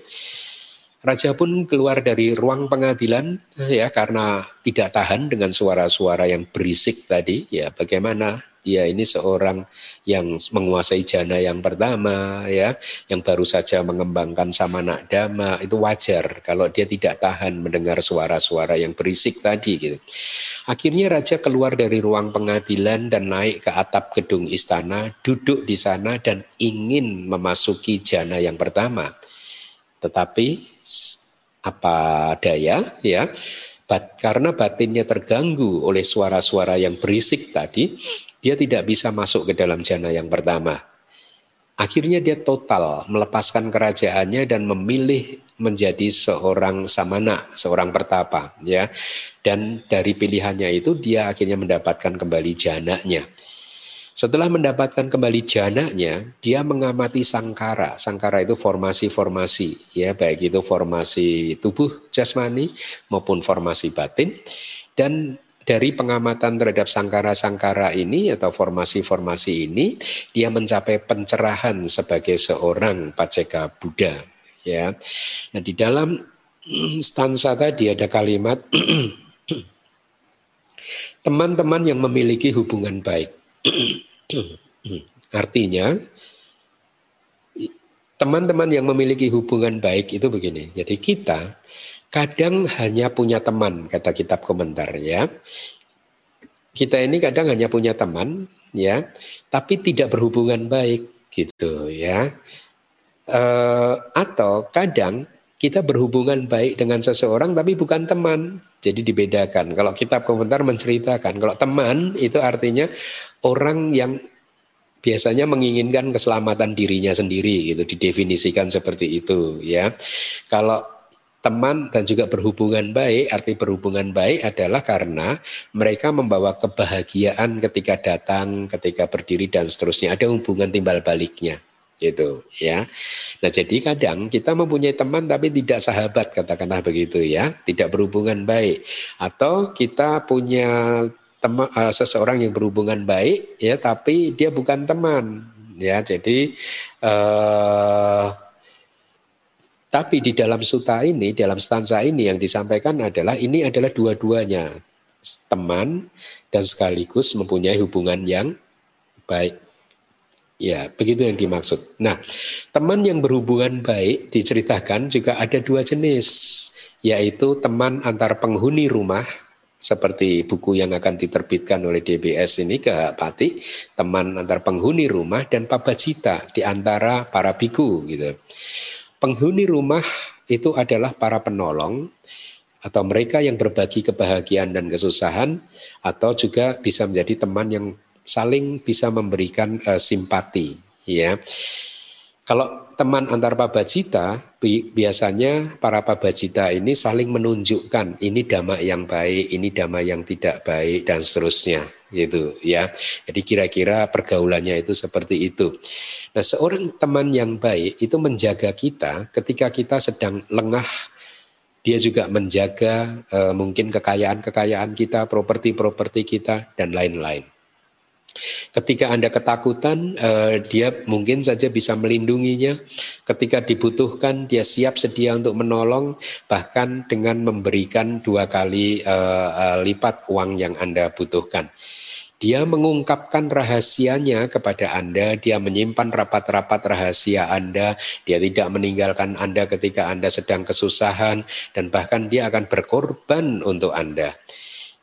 raja pun keluar dari ruang pengadilan ya karena tidak tahan dengan suara-suara yang berisik tadi ya bagaimana dia ini seorang yang menguasai jana yang pertama ya yang baru saja mengembangkan samana dhamma itu wajar kalau dia tidak tahan mendengar suara-suara yang berisik tadi gitu. Akhirnya raja keluar dari ruang pengadilan dan naik ke atap gedung istana, duduk di sana dan ingin memasuki jana yang pertama. Tetapi apa daya ya bat, karena batinnya terganggu oleh suara-suara yang berisik tadi, dia tidak bisa masuk ke dalam jana yang pertama. Akhirnya dia total melepaskan kerajaannya dan memilih menjadi seorang samana, seorang pertapa, ya. Dan dari pilihannya itu dia akhirnya mendapatkan kembali jananya. Setelah mendapatkan kembali jananya, dia mengamati sangkara. Sangkara itu formasi-formasi, ya, baik itu formasi tubuh jasmani maupun formasi batin. Dan dari pengamatan terhadap sangkara-sangkara ini atau formasi-formasi ini, dia mencapai pencerahan sebagai seorang paceka Buddha. Ya, nah di dalam stansa tadi ada kalimat teman-teman yang memiliki hubungan baik. Artinya, teman-teman yang memiliki hubungan baik itu begini. Jadi kita kadang hanya punya teman, kata kitab komentar ya. Kita ini kadang hanya punya teman, ya, tapi tidak berhubungan baik, gitu ya. E, atau kadang kita berhubungan baik dengan seseorang tapi bukan teman. Jadi dibedakan. Kalau kitab komentar menceritakan, kalau teman itu artinya orang yang biasanya menginginkan keselamatan dirinya sendiri gitu didefinisikan seperti itu ya. Kalau teman dan juga berhubungan baik, arti berhubungan baik adalah karena mereka membawa kebahagiaan ketika datang, ketika berdiri dan seterusnya. Ada hubungan timbal baliknya gitu ya. Nah jadi kadang kita mempunyai teman tapi tidak sahabat katakanlah begitu ya, tidak berhubungan baik. Atau kita punya teman uh, seseorang yang berhubungan baik ya tapi dia bukan teman ya. Jadi uh, tapi di dalam suta ini dalam stanza ini yang disampaikan adalah ini adalah dua-duanya. Teman dan sekaligus mempunyai hubungan yang baik Ya, begitu yang dimaksud. Nah, teman yang berhubungan baik diceritakan juga ada dua jenis, yaitu teman antar penghuni rumah seperti buku yang akan diterbitkan oleh DBS ini ke Pati, teman antar penghuni rumah dan pabacita di antara para biku gitu. Penghuni rumah itu adalah para penolong atau mereka yang berbagi kebahagiaan dan kesusahan atau juga bisa menjadi teman yang saling bisa memberikan uh, simpati ya. Kalau teman antar pabajita biasanya para pabajita ini saling menunjukkan ini dhamma yang baik, ini dhamma yang tidak baik dan seterusnya gitu ya. Jadi kira-kira pergaulannya itu seperti itu. Nah, seorang teman yang baik itu menjaga kita ketika kita sedang lengah dia juga menjaga uh, mungkin kekayaan-kekayaan kita, properti-properti kita dan lain-lain. Ketika Anda ketakutan, uh, dia mungkin saja bisa melindunginya. Ketika dibutuhkan, dia siap sedia untuk menolong, bahkan dengan memberikan dua kali uh, uh, lipat uang yang Anda butuhkan. Dia mengungkapkan rahasianya kepada Anda, dia menyimpan rapat-rapat rahasia Anda, dia tidak meninggalkan Anda ketika Anda sedang kesusahan, dan bahkan dia akan berkorban untuk Anda.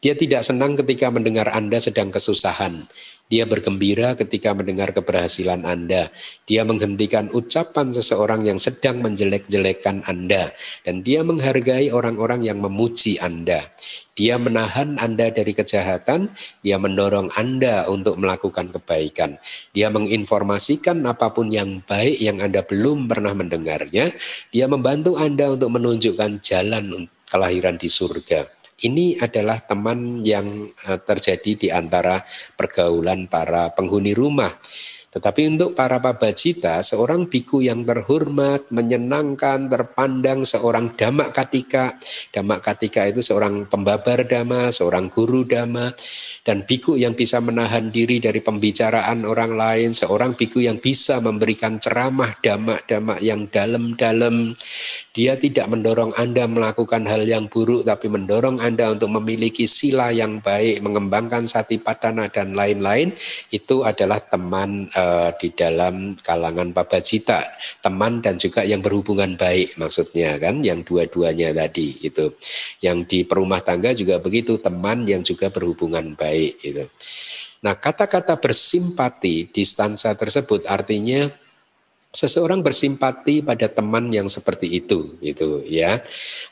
Dia tidak senang ketika mendengar Anda sedang kesusahan. Dia bergembira ketika mendengar keberhasilan Anda. Dia menghentikan ucapan seseorang yang sedang menjelek-jelekan Anda. Dan dia menghargai orang-orang yang memuji Anda. Dia menahan Anda dari kejahatan, dia mendorong Anda untuk melakukan kebaikan. Dia menginformasikan apa pun yang baik yang Anda belum pernah mendengarnya. Dia membantu Anda untuk menunjukkan jalan kelahiran di surga. Ini adalah teman yang eh, terjadi di antara pergaulan para penghuni rumah. Tetapi untuk para pabajita, seorang biku yang terhormat, menyenangkan, terpandang, seorang damak katika. Damak katika itu seorang pembabar dhamma, seorang guru dhamma. Dan biku yang bisa menahan diri dari pembicaraan orang lain, seorang biku yang bisa memberikan ceramah damak-damak yang dalam-dalam. Dia tidak mendorong Anda melakukan hal yang buruk, tapi mendorong Anda untuk memiliki sila yang baik, mengembangkan sati padana dan lain-lain. Itu adalah teman uh, di dalam kalangan pabajita, teman dan juga yang berhubungan baik maksudnya kan, yang dua-duanya tadi itu. Yang di perumah tangga juga begitu, teman yang juga berhubungan baik itu. Nah, kata-kata bersimpati di stansa tersebut artinya seseorang bersimpati pada teman yang seperti itu gitu ya.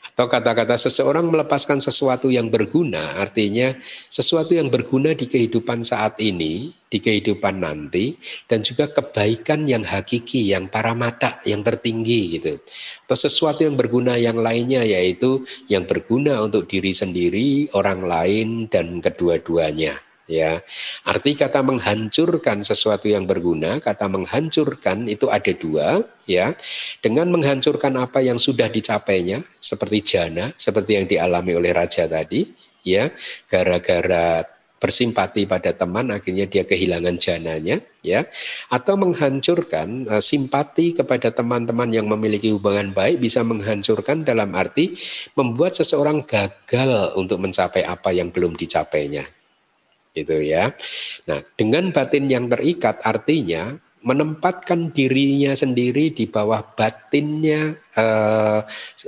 Atau kata-kata seseorang melepaskan sesuatu yang berguna artinya sesuatu yang berguna di kehidupan saat ini di kehidupan nanti dan juga kebaikan yang hakiki yang para mata yang tertinggi gitu. Atau sesuatu yang berguna yang lainnya yaitu yang berguna untuk diri sendiri orang lain dan kedua-duanya ya. Arti kata menghancurkan sesuatu yang berguna, kata menghancurkan itu ada dua, ya. Dengan menghancurkan apa yang sudah dicapainya, seperti jana, seperti yang dialami oleh raja tadi, ya. Gara-gara bersimpati pada teman akhirnya dia kehilangan jananya ya atau menghancurkan uh, simpati kepada teman-teman yang memiliki hubungan baik bisa menghancurkan dalam arti membuat seseorang gagal untuk mencapai apa yang belum dicapainya gitu ya. Nah, dengan batin yang terikat artinya menempatkan dirinya sendiri di bawah batinnya uh,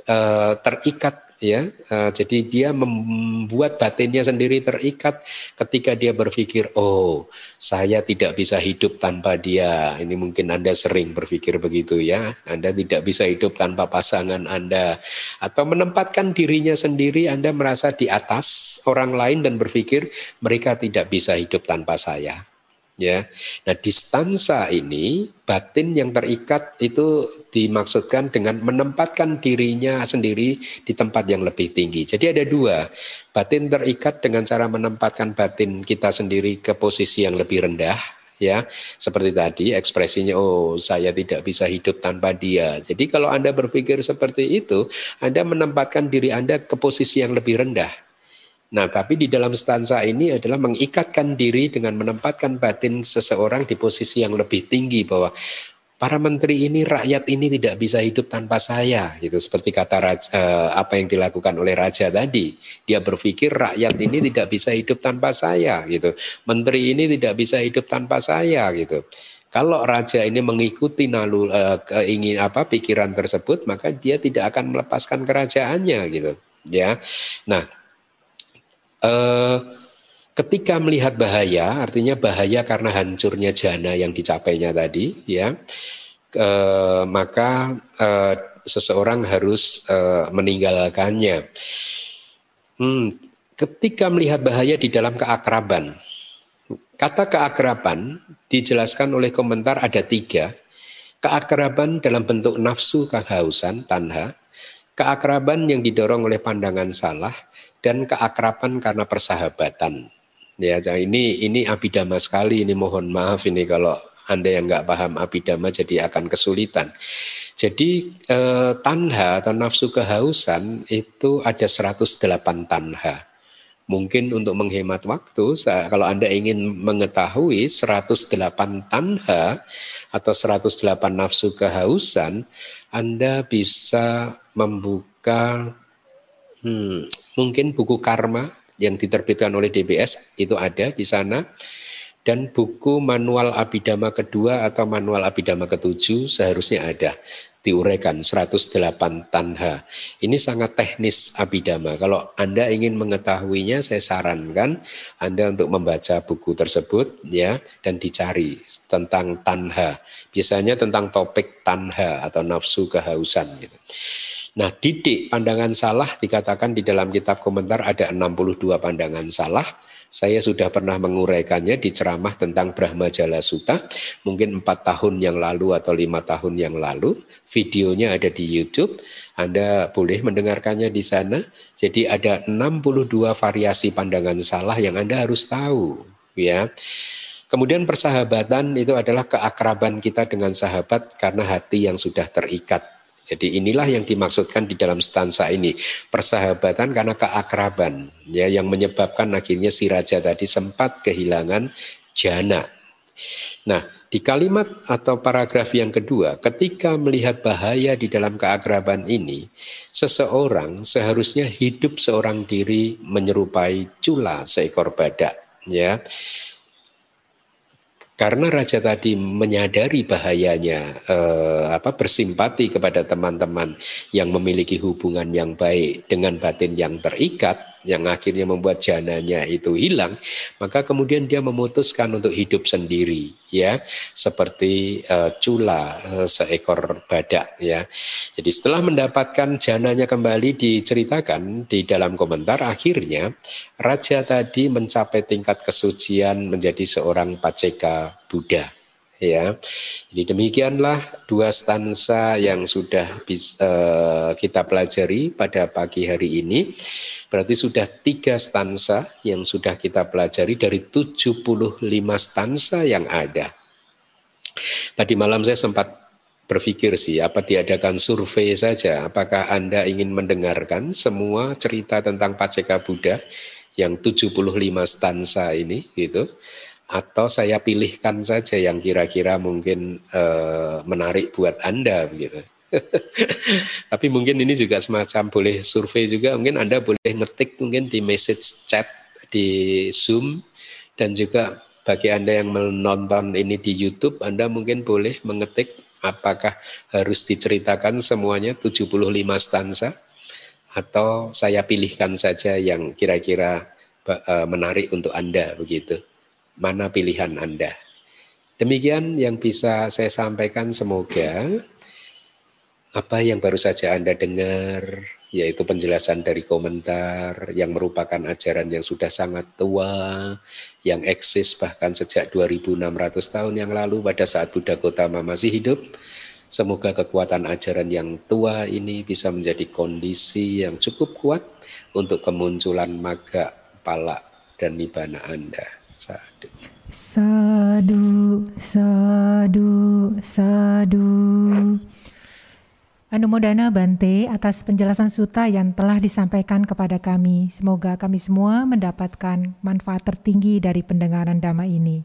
uh, terikat ya. Uh, jadi dia membuat batinnya sendiri terikat ketika dia berpikir oh saya tidak bisa hidup tanpa dia. Ini mungkin anda sering berpikir begitu ya. Anda tidak bisa hidup tanpa pasangan anda. Atau menempatkan dirinya sendiri anda merasa di atas orang lain dan berpikir mereka tidak bisa hidup tanpa saya ya. Nah, distansa ini batin yang terikat itu dimaksudkan dengan menempatkan dirinya sendiri di tempat yang lebih tinggi. Jadi ada dua, batin terikat dengan cara menempatkan batin kita sendiri ke posisi yang lebih rendah ya seperti tadi ekspresinya oh saya tidak bisa hidup tanpa dia jadi kalau anda berpikir seperti itu anda menempatkan diri anda ke posisi yang lebih rendah nah tapi di dalam stanza ini adalah mengikatkan diri dengan menempatkan batin seseorang di posisi yang lebih tinggi bahwa para menteri ini rakyat ini tidak bisa hidup tanpa saya gitu. Seperti kata raja, eh, apa yang dilakukan oleh raja tadi. Dia berpikir rakyat ini tidak bisa hidup tanpa saya gitu. Menteri ini tidak bisa hidup tanpa saya gitu. Kalau raja ini mengikuti nalu eh, keingin apa pikiran tersebut maka dia tidak akan melepaskan kerajaannya gitu ya. Nah eh, ketika melihat bahaya, artinya bahaya karena hancurnya jana yang dicapainya tadi, ya, e, maka e, seseorang harus e, meninggalkannya. Hmm, ketika melihat bahaya di dalam keakraban, kata keakraban dijelaskan oleh komentar ada tiga. Keakraban dalam bentuk nafsu kehausan, tanha, keakraban yang didorong oleh pandangan salah, dan keakraban karena persahabatan. Ya, ini ini abidama sekali. Ini mohon maaf ini kalau anda yang nggak paham abidama jadi akan kesulitan. Jadi eh, tanha atau nafsu kehausan itu ada 108 tanha. Mungkin untuk menghemat waktu, kalau Anda ingin mengetahui 108 tanha atau 108 nafsu kehausan, Anda bisa membuka hmm, mungkin buku karma yang diterbitkan oleh DBS itu ada di sana dan buku manual abidama kedua atau manual abidama ketujuh seharusnya ada diuraikan 108 tanha. Ini sangat teknis abidama. Kalau Anda ingin mengetahuinya saya sarankan Anda untuk membaca buku tersebut ya dan dicari tentang tanha. Biasanya tentang topik tanha atau nafsu kehausan gitu. Nah, didik pandangan salah dikatakan di dalam kitab komentar ada 62 pandangan salah. Saya sudah pernah menguraikannya di ceramah tentang Brahma Jala Sutta, mungkin empat tahun yang lalu atau lima tahun yang lalu. Videonya ada di YouTube, Anda boleh mendengarkannya di sana. Jadi ada 62 variasi pandangan salah yang Anda harus tahu. ya. Kemudian persahabatan itu adalah keakraban kita dengan sahabat karena hati yang sudah terikat jadi inilah yang dimaksudkan di dalam stansa ini, persahabatan karena keakraban ya yang menyebabkan akhirnya si raja tadi sempat kehilangan jana. Nah, di kalimat atau paragraf yang kedua, ketika melihat bahaya di dalam keakraban ini, seseorang seharusnya hidup seorang diri menyerupai cula seekor badak, ya. Karena raja tadi menyadari bahayanya eh, apa bersimpati kepada teman-teman yang memiliki hubungan yang baik dengan batin yang terikat yang akhirnya membuat jananya itu hilang, maka kemudian dia memutuskan untuk hidup sendiri, ya, seperti uh, cula uh, seekor badak, ya. Jadi setelah mendapatkan jananya kembali diceritakan di dalam komentar, akhirnya raja tadi mencapai tingkat kesucian menjadi seorang paceka Buddha ya. Jadi demikianlah dua stansa yang sudah bisa, uh, kita pelajari pada pagi hari ini. Berarti sudah tiga stansa yang sudah kita pelajari dari 75 stansa yang ada. Tadi malam saya sempat berpikir sih, apa diadakan survei saja, apakah Anda ingin mendengarkan semua cerita tentang Paceka Buddha yang 75 stansa ini gitu atau saya pilihkan saja yang kira-kira mungkin uh, menarik buat Anda begitu. Tapi mungkin ini juga semacam boleh survei juga, mungkin Anda boleh ngetik mungkin di message chat di Zoom. Dan juga bagi Anda yang menonton ini di YouTube, Anda mungkin boleh mengetik apakah harus diceritakan semuanya 75 stansa. Atau saya pilihkan saja yang kira-kira eh, menarik untuk Anda begitu mana pilihan Anda. Demikian yang bisa saya sampaikan semoga apa yang baru saja Anda dengar yaitu penjelasan dari komentar yang merupakan ajaran yang sudah sangat tua, yang eksis bahkan sejak 2600 tahun yang lalu pada saat Buddha Gautama masih hidup. Semoga kekuatan ajaran yang tua ini bisa menjadi kondisi yang cukup kuat untuk kemunculan maga, pala, dan nibana Anda. Sadu. Sadu, sadu, sadu. Anumodana Bante atas penjelasan suta yang telah disampaikan kepada kami. Semoga kami semua mendapatkan manfaat tertinggi dari pendengaran dhamma ini.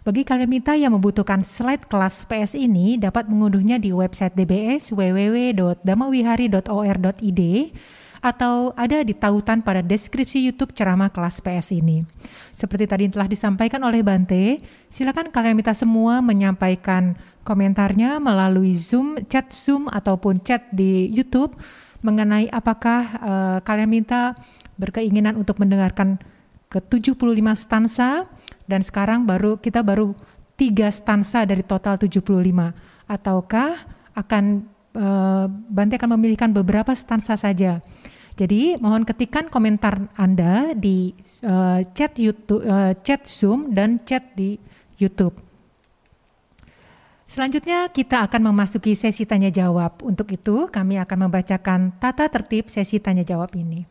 Bagi kalian minta yang membutuhkan slide kelas PS ini dapat mengunduhnya di website DBS www.damawihari.or.id atau ada di tautan pada deskripsi YouTube ceramah kelas PS ini. Seperti tadi telah disampaikan oleh Bante, silakan kalian minta semua menyampaikan komentarnya melalui Zoom, chat Zoom ataupun chat di YouTube mengenai apakah uh, kalian minta berkeinginan untuk mendengarkan ke 75 stansa dan sekarang baru kita baru tiga stansa dari total 75 ataukah akan uh, Bante akan memilihkan beberapa stansa saja jadi mohon ketikkan komentar Anda di uh, chat YouTube, uh, chat Zoom dan chat di YouTube. Selanjutnya kita akan memasuki sesi tanya jawab. Untuk itu kami akan membacakan tata tertib sesi tanya jawab ini.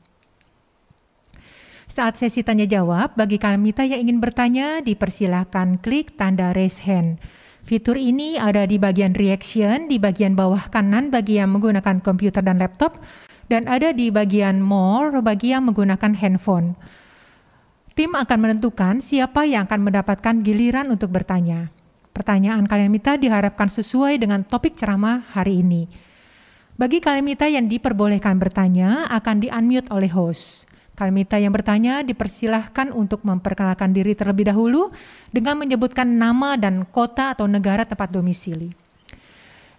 Saat sesi tanya jawab, bagi kalian yang ingin bertanya, dipersilahkan klik tanda raise hand. Fitur ini ada di bagian reaction di bagian bawah kanan bagi yang menggunakan komputer dan laptop dan ada di bagian more bagi yang menggunakan handphone. Tim akan menentukan siapa yang akan mendapatkan giliran untuk bertanya. Pertanyaan kalian minta diharapkan sesuai dengan topik ceramah hari ini. Bagi kalian minta yang diperbolehkan bertanya akan di-unmute oleh host. Kalian minta yang bertanya dipersilahkan untuk memperkenalkan diri terlebih dahulu dengan menyebutkan nama dan kota atau negara tempat domisili.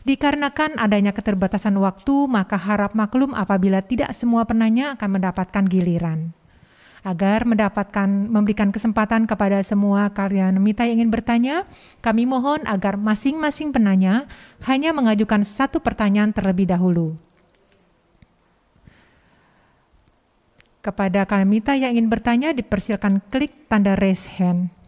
Dikarenakan adanya keterbatasan waktu, maka harap maklum apabila tidak semua penanya akan mendapatkan giliran. Agar mendapatkan memberikan kesempatan kepada semua kalian mita yang ingin bertanya, kami mohon agar masing-masing penanya hanya mengajukan satu pertanyaan terlebih dahulu. Kepada kalian mita yang ingin bertanya, dipersilakan klik tanda raise hand.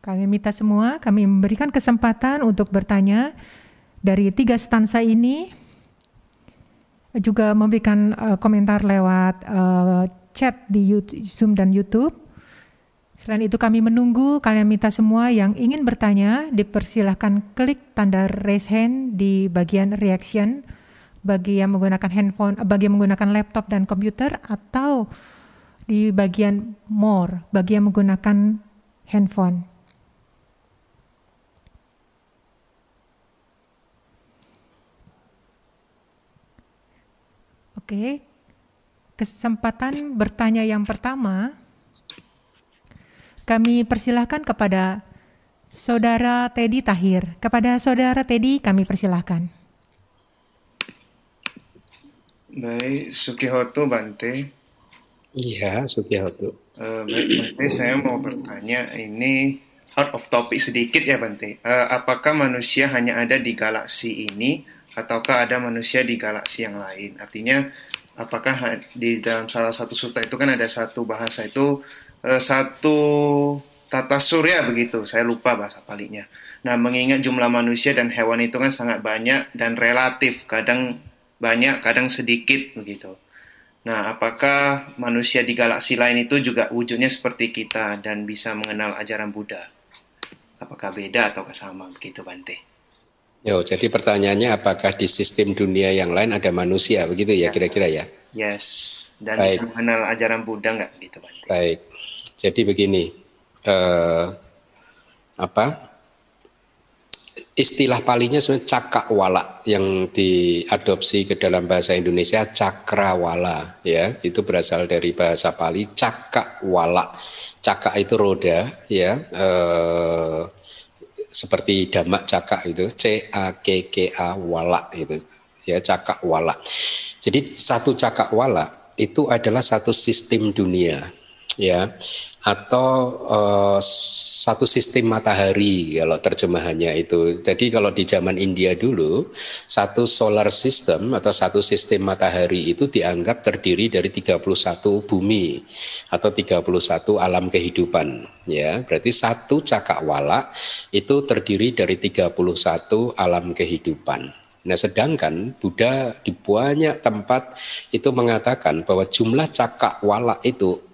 Kami minta semua, kami memberikan kesempatan untuk bertanya dari tiga stansa ini, juga memberikan uh, komentar lewat uh, chat di YouTube, Zoom dan YouTube. Selain itu kami menunggu kalian minta semua yang ingin bertanya dipersilahkan klik tanda raise hand di bagian reaction bagi yang menggunakan handphone, bagi yang menggunakan laptop dan komputer atau di bagian more bagi yang menggunakan handphone. Oke, kesempatan bertanya yang pertama, kami persilahkan kepada Saudara Teddy Tahir. Kepada Saudara Teddy kami persilahkan. Baik, Sukihoto Bante. Iya, Sukihoto. Uh, baik, Bante, saya mau bertanya, ini out of topic sedikit ya Bante. Uh, apakah manusia hanya ada di galaksi ini ataukah ada manusia di galaksi yang lain. Artinya apakah di dalam salah satu sutta itu kan ada satu bahasa itu eh, satu tata surya begitu. Saya lupa bahasa palingnya. Nah, mengingat jumlah manusia dan hewan itu kan sangat banyak dan relatif, kadang banyak, kadang sedikit begitu. Nah, apakah manusia di galaksi lain itu juga wujudnya seperti kita dan bisa mengenal ajaran Buddha? Apakah beda atau sama begitu Bante? Yo, jadi pertanyaannya apakah di sistem dunia yang lain ada manusia begitu ya, ya. kira-kira ya? Yes, dan Baik. bisa mengenal ajaran Buddha nggak gitu Bante? Baik, jadi begini, uh, apa istilah palinya sebenarnya cakrawala yang diadopsi ke dalam bahasa Indonesia cakrawala ya itu berasal dari bahasa Pali cakrawala cakak itu roda ya eh, seperti damak cakak itu C A K K A wala itu ya cakak wala. Jadi satu cakak wala itu adalah satu sistem dunia ya atau uh, satu sistem matahari kalau terjemahannya itu. Jadi kalau di zaman India dulu satu solar system atau satu sistem matahari itu dianggap terdiri dari 31 bumi atau 31 alam kehidupan ya. Berarti satu cakrawala itu terdiri dari 31 alam kehidupan. Nah, sedangkan Buddha di banyak tempat itu mengatakan bahwa jumlah cakrawala itu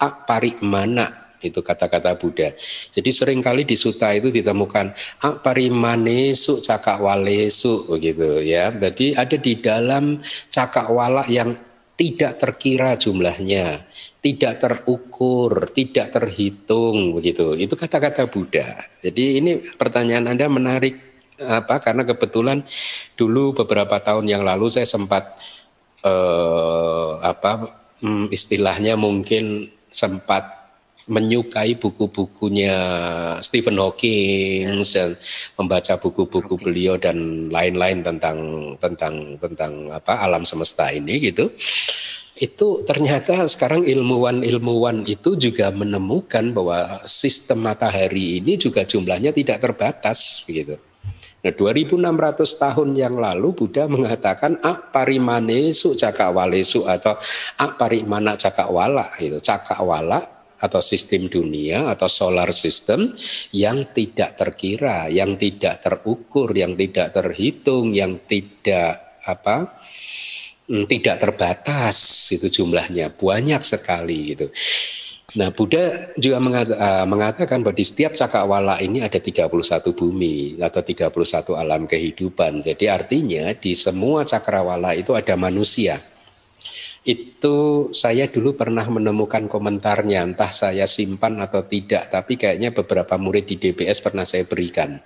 mana itu kata-kata Buddha. Jadi sering kali di suta itu ditemukan aparimanesu cakakwalesu begitu ya. Jadi ada di dalam cakakwala yang tidak terkira jumlahnya, tidak terukur, tidak terhitung begitu. Itu kata-kata Buddha. Jadi ini pertanyaan Anda menarik apa karena kebetulan dulu beberapa tahun yang lalu saya sempat eh, apa hmm, istilahnya mungkin sempat menyukai buku-bukunya Stephen Hawking dan membaca buku-buku beliau dan lain-lain tentang tentang tentang apa alam semesta ini gitu itu ternyata sekarang ilmuwan-ilmuwan itu juga menemukan bahwa sistem matahari ini juga jumlahnya tidak terbatas begitu. Nah, 2600 tahun yang lalu Buddha mengatakan aparimanesu cakawalesu atau aparimana cakawala itu. Cakawala atau sistem dunia atau solar system yang tidak terkira, yang tidak terukur, yang tidak terhitung, yang tidak apa hmm, tidak terbatas itu jumlahnya banyak sekali gitu. Nah, Buddha juga eh, mengatakan bahwa di setiap cakrawala ini ada 31 bumi atau 31 alam kehidupan. Jadi artinya di semua cakrawala itu ada manusia itu saya dulu pernah menemukan komentarnya, entah saya simpan atau tidak, tapi kayaknya beberapa murid di DBS pernah saya berikan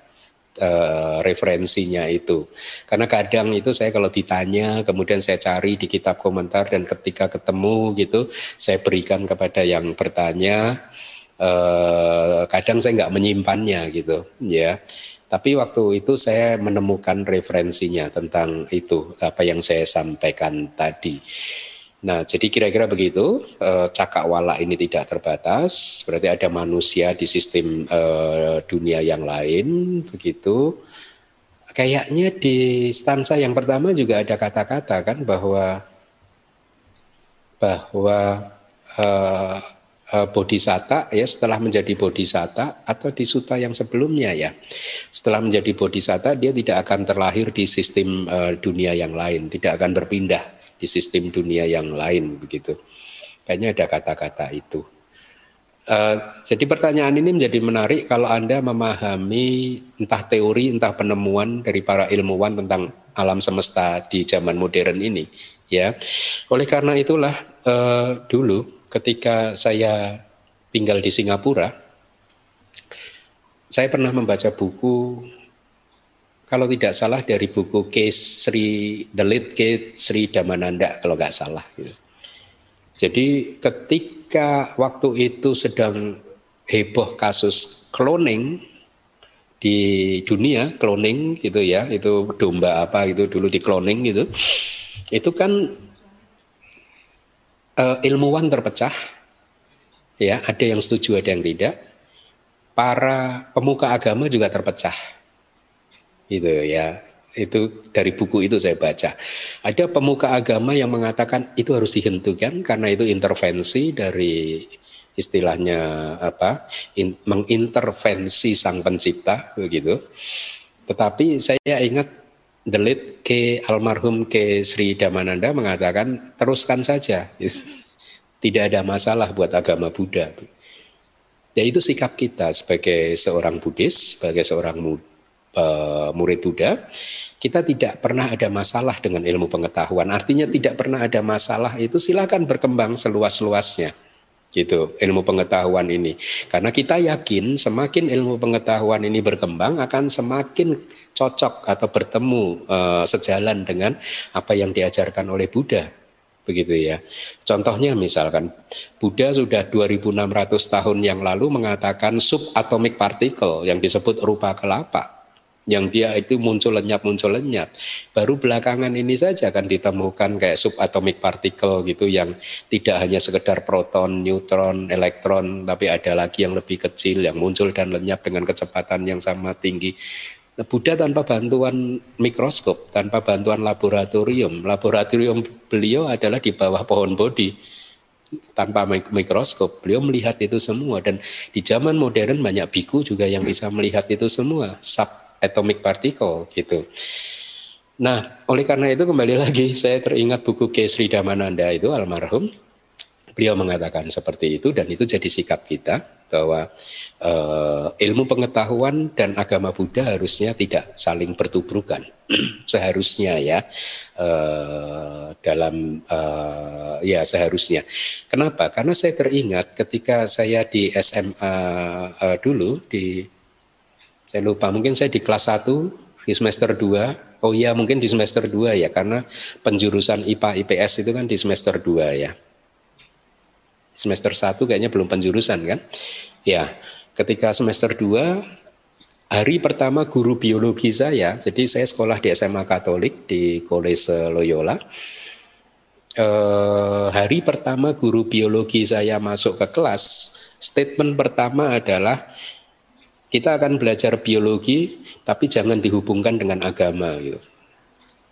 uh, referensinya itu. Karena kadang itu saya kalau ditanya, kemudian saya cari di kitab komentar dan ketika ketemu gitu, saya berikan kepada yang bertanya. Uh, kadang saya nggak menyimpannya gitu, ya. Tapi waktu itu saya menemukan referensinya tentang itu apa yang saya sampaikan tadi. Nah, jadi kira-kira begitu, eh, cakrawala ini tidak terbatas, berarti ada manusia di sistem eh, dunia yang lain, begitu. Kayaknya di stansa yang pertama juga ada kata-kata kan bahwa bahwa eh, bodhisatta ya setelah menjadi bodhisatta atau di suta yang sebelumnya ya setelah menjadi bodhisatta dia tidak akan terlahir di sistem dunia yang lain, tidak akan berpindah di sistem dunia yang lain begitu. Kayaknya ada kata-kata itu. Uh, jadi pertanyaan ini menjadi menarik kalau Anda memahami entah teori entah penemuan dari para ilmuwan tentang alam semesta di zaman modern ini ya. Oleh karena itulah uh, dulu ketika saya tinggal di Singapura saya pernah membaca buku kalau tidak salah dari buku Case Sri The Late Case Sri Damananda kalau nggak salah gitu. Jadi ketika waktu itu sedang heboh kasus cloning di dunia cloning gitu ya itu domba apa gitu dulu di cloning gitu itu kan uh, ilmuwan terpecah ya ada yang setuju ada yang tidak para pemuka agama juga terpecah itu ya. Itu dari buku itu saya baca. Ada pemuka agama yang mengatakan itu harus dihentikan karena itu intervensi dari istilahnya apa in, mengintervensi sang pencipta begitu. Tetapi saya ingat the ke almarhum ke Sri Damananda mengatakan teruskan saja. Tidak ada masalah buat agama Buddha. Ya itu sikap kita sebagai seorang Buddhis sebagai seorang uh, murid Buddha, kita tidak pernah ada masalah dengan ilmu pengetahuan. Artinya tidak pernah ada masalah itu silakan berkembang seluas-luasnya gitu ilmu pengetahuan ini karena kita yakin semakin ilmu pengetahuan ini berkembang akan semakin cocok atau bertemu uh, sejalan dengan apa yang diajarkan oleh Buddha begitu ya. Contohnya misalkan Buddha sudah 2600 tahun yang lalu mengatakan subatomic particle yang disebut rupa kelapa yang dia itu muncul lenyap muncul lenyap baru belakangan ini saja akan ditemukan kayak subatomic particle gitu yang tidak hanya sekedar proton, neutron, elektron tapi ada lagi yang lebih kecil yang muncul dan lenyap dengan kecepatan yang sama tinggi nah, Buddha tanpa bantuan mikroskop, tanpa bantuan laboratorium. Laboratorium beliau adalah di bawah pohon bodi tanpa mikroskop. Beliau melihat itu semua dan di zaman modern banyak biku juga yang bisa melihat itu semua. Sub atomic particle gitu. Nah, oleh karena itu kembali lagi saya teringat buku K. Sri Damananda itu almarhum. Beliau mengatakan seperti itu dan itu jadi sikap kita bahwa uh, ilmu pengetahuan dan agama Buddha harusnya tidak saling bertubrukan. seharusnya ya uh, dalam uh, ya seharusnya. Kenapa? Karena saya teringat ketika saya di SMA dulu di saya lupa, mungkin saya di kelas 1, di semester 2. Oh iya, mungkin di semester 2 ya, karena penjurusan IPA IPS itu kan di semester 2 ya. Semester 1 kayaknya belum penjurusan kan? Ya, ketika semester 2 hari pertama guru biologi saya, jadi saya sekolah di SMA Katolik di Kolese Loyola. Eh, hari pertama guru biologi saya masuk ke kelas, statement pertama adalah kita akan belajar biologi tapi jangan dihubungkan dengan agama gitu.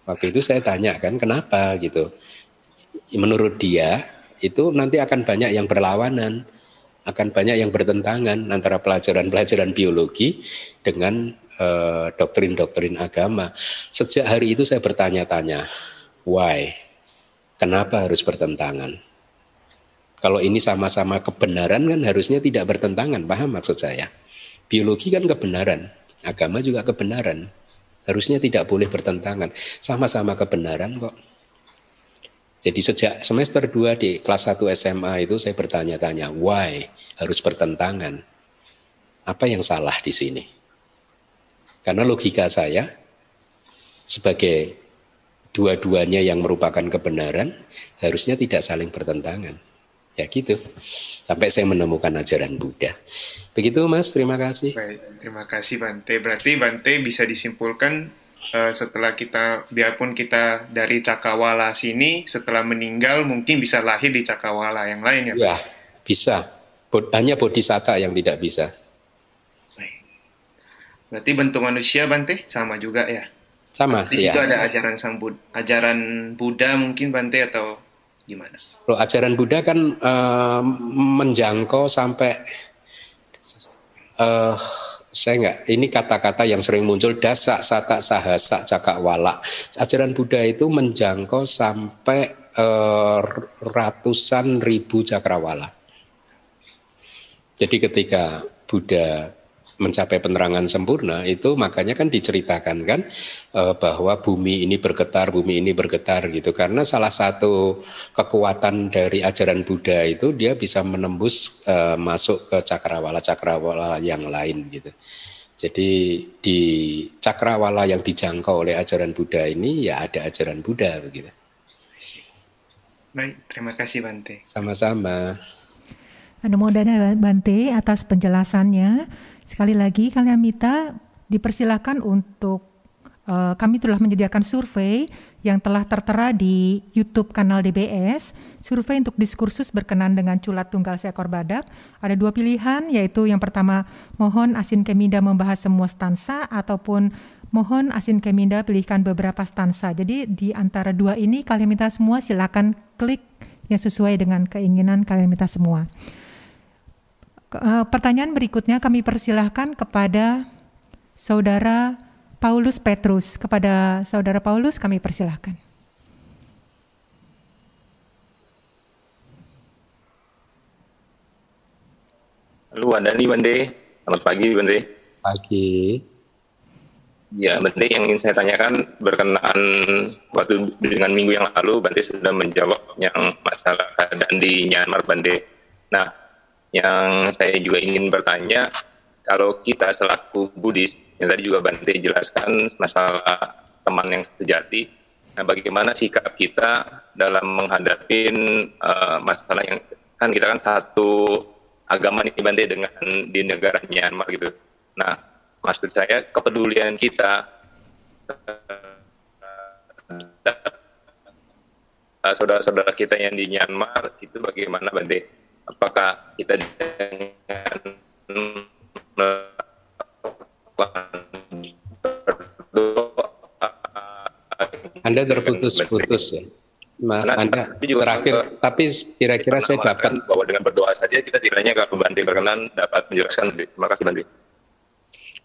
Waktu itu saya tanya kan kenapa gitu. Menurut dia itu nanti akan banyak yang berlawanan, akan banyak yang bertentangan antara pelajaran-pelajaran biologi dengan uh, doktrin-doktrin agama. Sejak hari itu saya bertanya-tanya, why? Kenapa harus bertentangan? Kalau ini sama-sama kebenaran kan harusnya tidak bertentangan, paham maksud saya? Biologi kan kebenaran, agama juga kebenaran. Harusnya tidak boleh bertentangan. Sama-sama kebenaran kok. Jadi sejak semester 2 di kelas 1 SMA itu saya bertanya-tanya, why harus bertentangan? Apa yang salah di sini? Karena logika saya sebagai dua-duanya yang merupakan kebenaran harusnya tidak saling bertentangan. Ya gitu. Sampai saya menemukan ajaran Buddha. Begitu Mas, terima kasih. Baik, terima kasih Bante. Berarti Bante bisa disimpulkan uh, setelah kita, biarpun kita dari Cakrawala sini, setelah meninggal mungkin bisa lahir di Cakrawala yang lain ya? Ya, bisa. Hanya bodhisatta yang tidak bisa. Baik. Berarti bentuk manusia Bante sama juga ya? Sama, Di situ ya. ada ajaran sang Bud ajaran Buddha mungkin Bante atau gimana? Loh, ajaran Buddha kan uh, menjangkau sampai uh, saya enggak ini kata-kata yang sering muncul dasa sata sahasa cakak wala ajaran Buddha itu menjangkau sampai uh, ratusan ribu cakrawala. Jadi ketika Buddha mencapai penerangan sempurna itu makanya kan diceritakan kan uh, bahwa bumi ini bergetar, bumi ini bergetar gitu karena salah satu kekuatan dari ajaran Buddha itu dia bisa menembus uh, masuk ke cakrawala cakrawala yang lain gitu. Jadi di cakrawala yang dijangkau oleh ajaran Buddha ini ya ada ajaran Buddha begitu. Baik, terima kasih Bante. Sama-sama. Anumodana Bante atas penjelasannya. Sekali lagi kalian minta dipersilakan untuk uh, kami telah menyediakan survei yang telah tertera di YouTube kanal DBS. Survei untuk diskursus berkenan dengan culat tunggal seekor badak. Ada dua pilihan, yaitu yang pertama mohon Asin Keminda membahas semua stansa ataupun mohon Asin Keminda pilihkan beberapa stansa. Jadi di antara dua ini kalian minta semua silakan klik yang sesuai dengan keinginan kalian minta semua. Eh, pertanyaan berikutnya kami persilahkan kepada Saudara Paulus Petrus. Kepada Saudara Paulus kami persilahkan. Halo, Andani Bande. Selamat pagi, Bande. Pagi. Ya, Bande yang ingin saya tanyakan berkenaan waktu dengan minggu yang lalu, Bante sudah menjawab yang masalah keadaan di Myanmar, Bande. Nah, yang saya juga ingin bertanya, kalau kita selaku Buddhis, yang tadi juga Bante jelaskan masalah teman yang sejati, nah bagaimana sikap kita dalam menghadapi uh, masalah yang kan kita kan satu agama nih Bante dengan di negara Myanmar gitu. Nah, maksud saya kepedulian kita uh, saudara-saudara kita yang di Myanmar itu bagaimana Bante? Apakah kita dengan anda terputus-putus ya. Ma, nah, Anda juga terakhir, ke, tapi kira-kira saya dapat bahwa dengan berdoa saja kita tiranya kalau Banti berkenan dapat menjelaskan. Terima kasih Banti.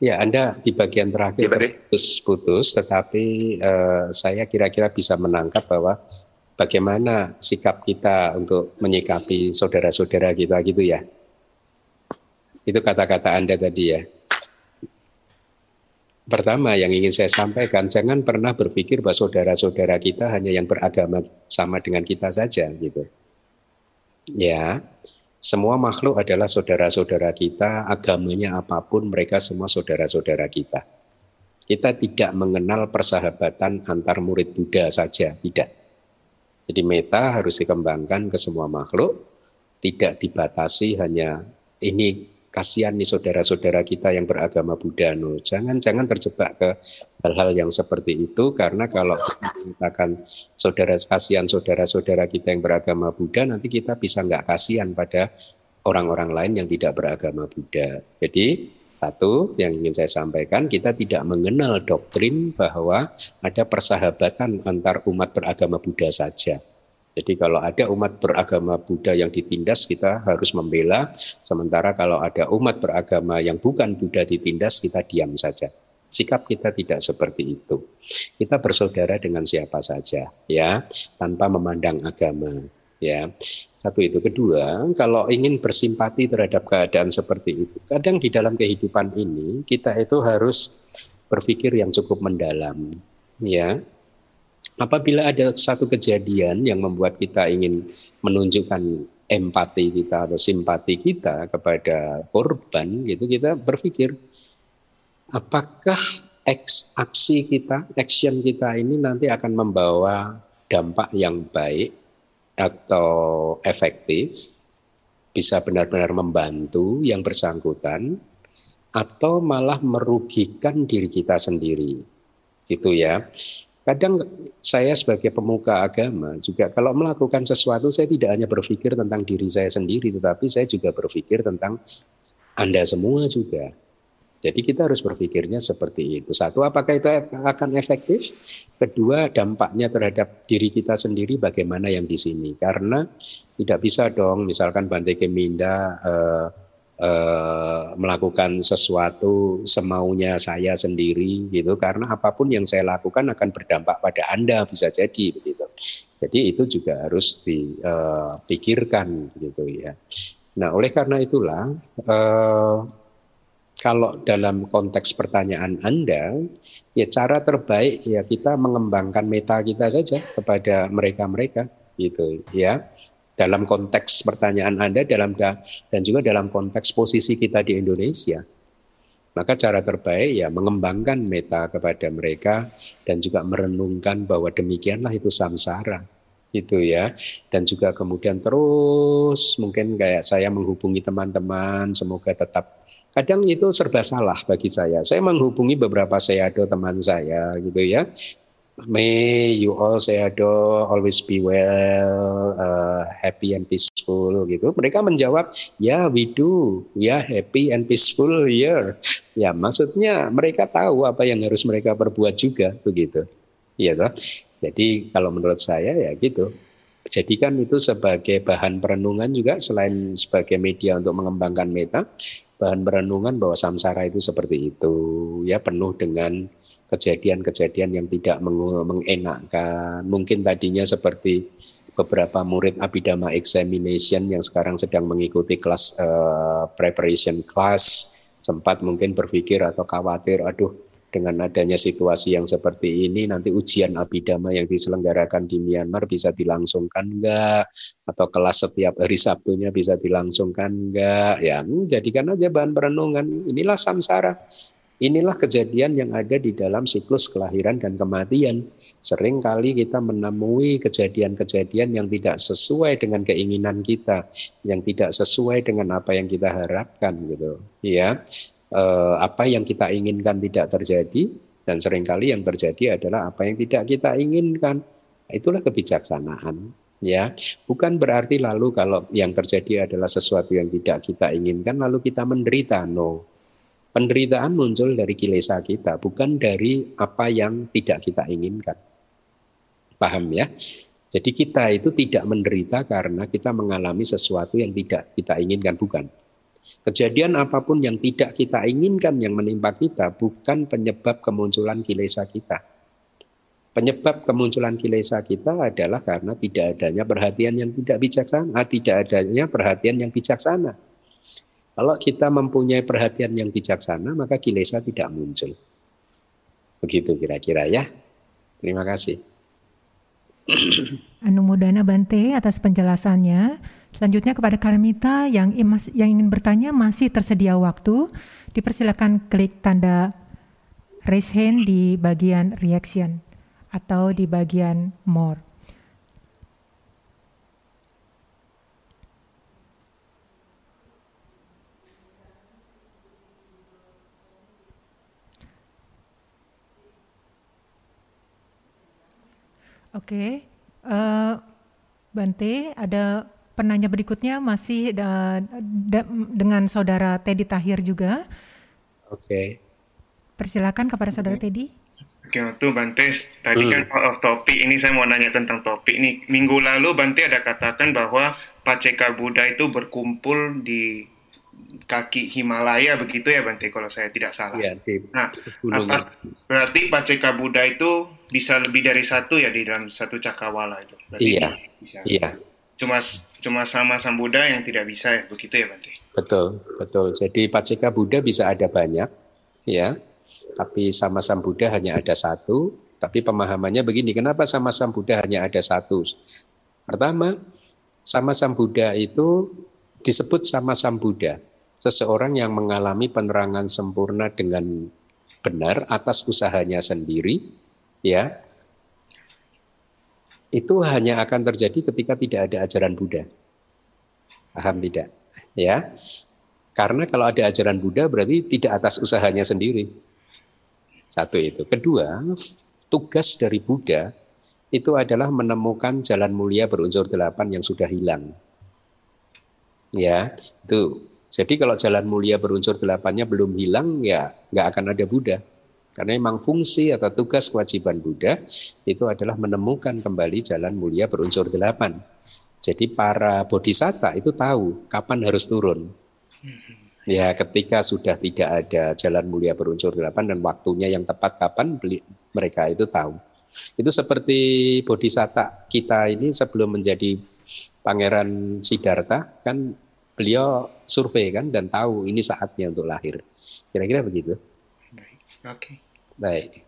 Ya, Anda di bagian terakhir ya, terputus-putus, tetapi uh, saya kira-kira bisa menangkap bahwa bagaimana sikap kita untuk menyikapi saudara-saudara kita gitu ya. Itu kata-kata Anda tadi ya. Pertama yang ingin saya sampaikan, jangan pernah berpikir bahwa saudara-saudara kita hanya yang beragama sama dengan kita saja gitu. Ya, semua makhluk adalah saudara-saudara kita, agamanya apa pun mereka semua saudara-saudara kita. Kita tidak mengenal persahabatan antar murid Buddha saja, tidak. Jadi meta harus dikembangkan ke semua makhluk, tidak dibatasi hanya ini kasihan nih saudara-saudara kita yang beragama Buddha. No. Jangan jangan terjebak ke hal-hal yang seperti itu karena kalau kita saudara kasihan saudara-saudara kita yang beragama Buddha nanti kita bisa nggak kasihan pada orang-orang lain yang tidak beragama Buddha. Jadi satu yang ingin saya sampaikan kita tidak mengenal doktrin bahwa ada persahabatan antar umat beragama Buddha saja. Jadi kalau ada umat beragama Buddha yang ditindas kita harus membela, sementara kalau ada umat beragama yang bukan Buddha ditindas kita diam saja. Sikap kita tidak seperti itu. Kita bersaudara dengan siapa saja, ya, tanpa memandang agama, ya. Satu itu. Kedua, kalau ingin bersimpati terhadap keadaan seperti itu, kadang di dalam kehidupan ini kita itu harus berpikir yang cukup mendalam, ya apabila ada satu kejadian yang membuat kita ingin menunjukkan empati kita atau simpati kita kepada korban gitu kita berpikir apakah aksi kita action kita ini nanti akan membawa dampak yang baik atau efektif bisa benar-benar membantu yang bersangkutan atau malah merugikan diri kita sendiri gitu ya Kadang saya sebagai pemuka agama juga kalau melakukan sesuatu saya tidak hanya berpikir tentang diri saya sendiri tetapi saya juga berpikir tentang Anda semua juga. Jadi kita harus berpikirnya seperti itu. Satu, apakah itu akan efektif? Kedua, dampaknya terhadap diri kita sendiri bagaimana yang di sini? Karena tidak bisa dong, misalkan Bante Keminda eh, Eh, melakukan sesuatu semaunya saya sendiri gitu karena apa pun yang saya lakukan akan berdampak pada Anda bisa jadi begitu. Jadi itu juga harus dipikirkan uh, gitu ya. Nah, oleh karena itulah uh, kalau dalam konteks pertanyaan Anda, ya cara terbaik ya kita mengembangkan meta kita saja kepada mereka-mereka gitu ya dalam konteks pertanyaan Anda dalam dan juga dalam konteks posisi kita di Indonesia. Maka cara terbaik ya mengembangkan meta kepada mereka dan juga merenungkan bahwa demikianlah itu samsara itu ya dan juga kemudian terus mungkin kayak saya menghubungi teman-teman semoga tetap kadang itu serba salah bagi saya saya menghubungi beberapa sayado teman saya gitu ya May you all sayado always be well, uh, happy and peaceful gitu. Mereka menjawab, ya we do, ya happy and peaceful year. Ya maksudnya mereka tahu apa yang harus mereka perbuat juga begitu. Iya toh. Jadi kalau menurut saya ya gitu. Jadikan itu sebagai bahan perenungan juga selain sebagai media untuk mengembangkan meta, bahan perenungan bahwa samsara itu seperti itu ya penuh dengan kejadian-kejadian yang tidak mengenakkan. Mungkin tadinya seperti beberapa murid Abhidhamma Examination yang sekarang sedang mengikuti kelas uh, preparation class sempat mungkin berpikir atau khawatir, aduh dengan adanya situasi yang seperti ini nanti ujian Abhidhamma yang diselenggarakan di Myanmar bisa dilangsungkan enggak atau kelas setiap hari Sabtunya bisa dilangsungkan enggak ya hmm, jadikan aja bahan perenungan inilah samsara Inilah kejadian yang ada di dalam siklus kelahiran dan kematian. Sering kali kita menemui kejadian-kejadian yang tidak sesuai dengan keinginan kita, yang tidak sesuai dengan apa yang kita harapkan gitu. Ya. Eh, apa yang kita inginkan tidak terjadi dan sering kali yang terjadi adalah apa yang tidak kita inginkan. Itulah kebijaksanaan ya. Bukan berarti lalu kalau yang terjadi adalah sesuatu yang tidak kita inginkan lalu kita menderita. No. Penderitaan muncul dari kilesa kita, bukan dari apa yang tidak kita inginkan. Paham ya? Jadi kita itu tidak menderita karena kita mengalami sesuatu yang tidak kita inginkan, bukan. Kejadian apa pun yang tidak kita inginkan yang menimpa kita bukan penyebab kemunculan kilesa kita. Penyebab kemunculan kilesa kita adalah karena tidak adanya perhatian yang tidak bijaksana, tidak adanya perhatian yang bijaksana. Kalau kita mempunyai perhatian yang bijaksana, maka kilesa tidak muncul. Begitu kira-kira ya. Terima kasih. Anu Mudana Bante atas penjelasannya. Selanjutnya kepada Kalamita yang, yang ingin bertanya masih tersedia waktu. Dipersilakan klik tanda raise hand di bagian reaction atau di bagian more. Oke, okay. uh, eh, Bante, ada penanya berikutnya masih da, da, dengan saudara Teddy Tahir juga. Oke. Okay. Persilakan kepada saudara okay. Teddy. Oke, waktu Bante tadi kan hmm. kan out of topik ini saya mau nanya tentang topik ini. Minggu lalu Bante ada katakan bahwa Paceka Buddha itu berkumpul di kaki Himalaya begitu ya Bante kalau saya tidak salah. Ya, di nah, apa, berarti Paceka Buddha itu bisa lebih dari satu ya di dalam satu cakrawala itu. Berarti iya. Bisa. Iya. Cuma cuma sama Sang Buddha yang tidak bisa ya begitu ya Bante. Betul, betul. Jadi Paceka Buddha bisa ada banyak ya. Tapi sama Sang Buddha hanya ada satu, tapi pemahamannya begini, kenapa sama Sang Buddha hanya ada satu? Pertama, sama Sang Buddha itu disebut sama Sang Buddha, seseorang yang mengalami penerangan sempurna dengan benar atas usahanya sendiri, ya itu hanya akan terjadi ketika tidak ada ajaran Buddha. Paham tidak? Ya. Karena kalau ada ajaran Buddha berarti tidak atas usahanya sendiri. Satu itu. Kedua, tugas dari Buddha itu adalah menemukan jalan mulia berunsur delapan yang sudah hilang. Ya, itu. Jadi kalau jalan mulia berunsur delapannya belum hilang, ya nggak akan ada Buddha. Karena memang fungsi atau tugas kewajiban Buddha itu adalah menemukan kembali jalan mulia berunsur delapan. Jadi para bodhisatta itu tahu kapan harus turun. Ya ketika sudah tidak ada jalan mulia berunsur delapan dan waktunya yang tepat kapan beli, mereka itu tahu. Itu seperti bodhisatta kita ini sebelum menjadi pangeran Siddhartha kan beliau survei kan dan tahu ini saatnya untuk lahir. Kira-kira begitu. Oke. Okay. Baik.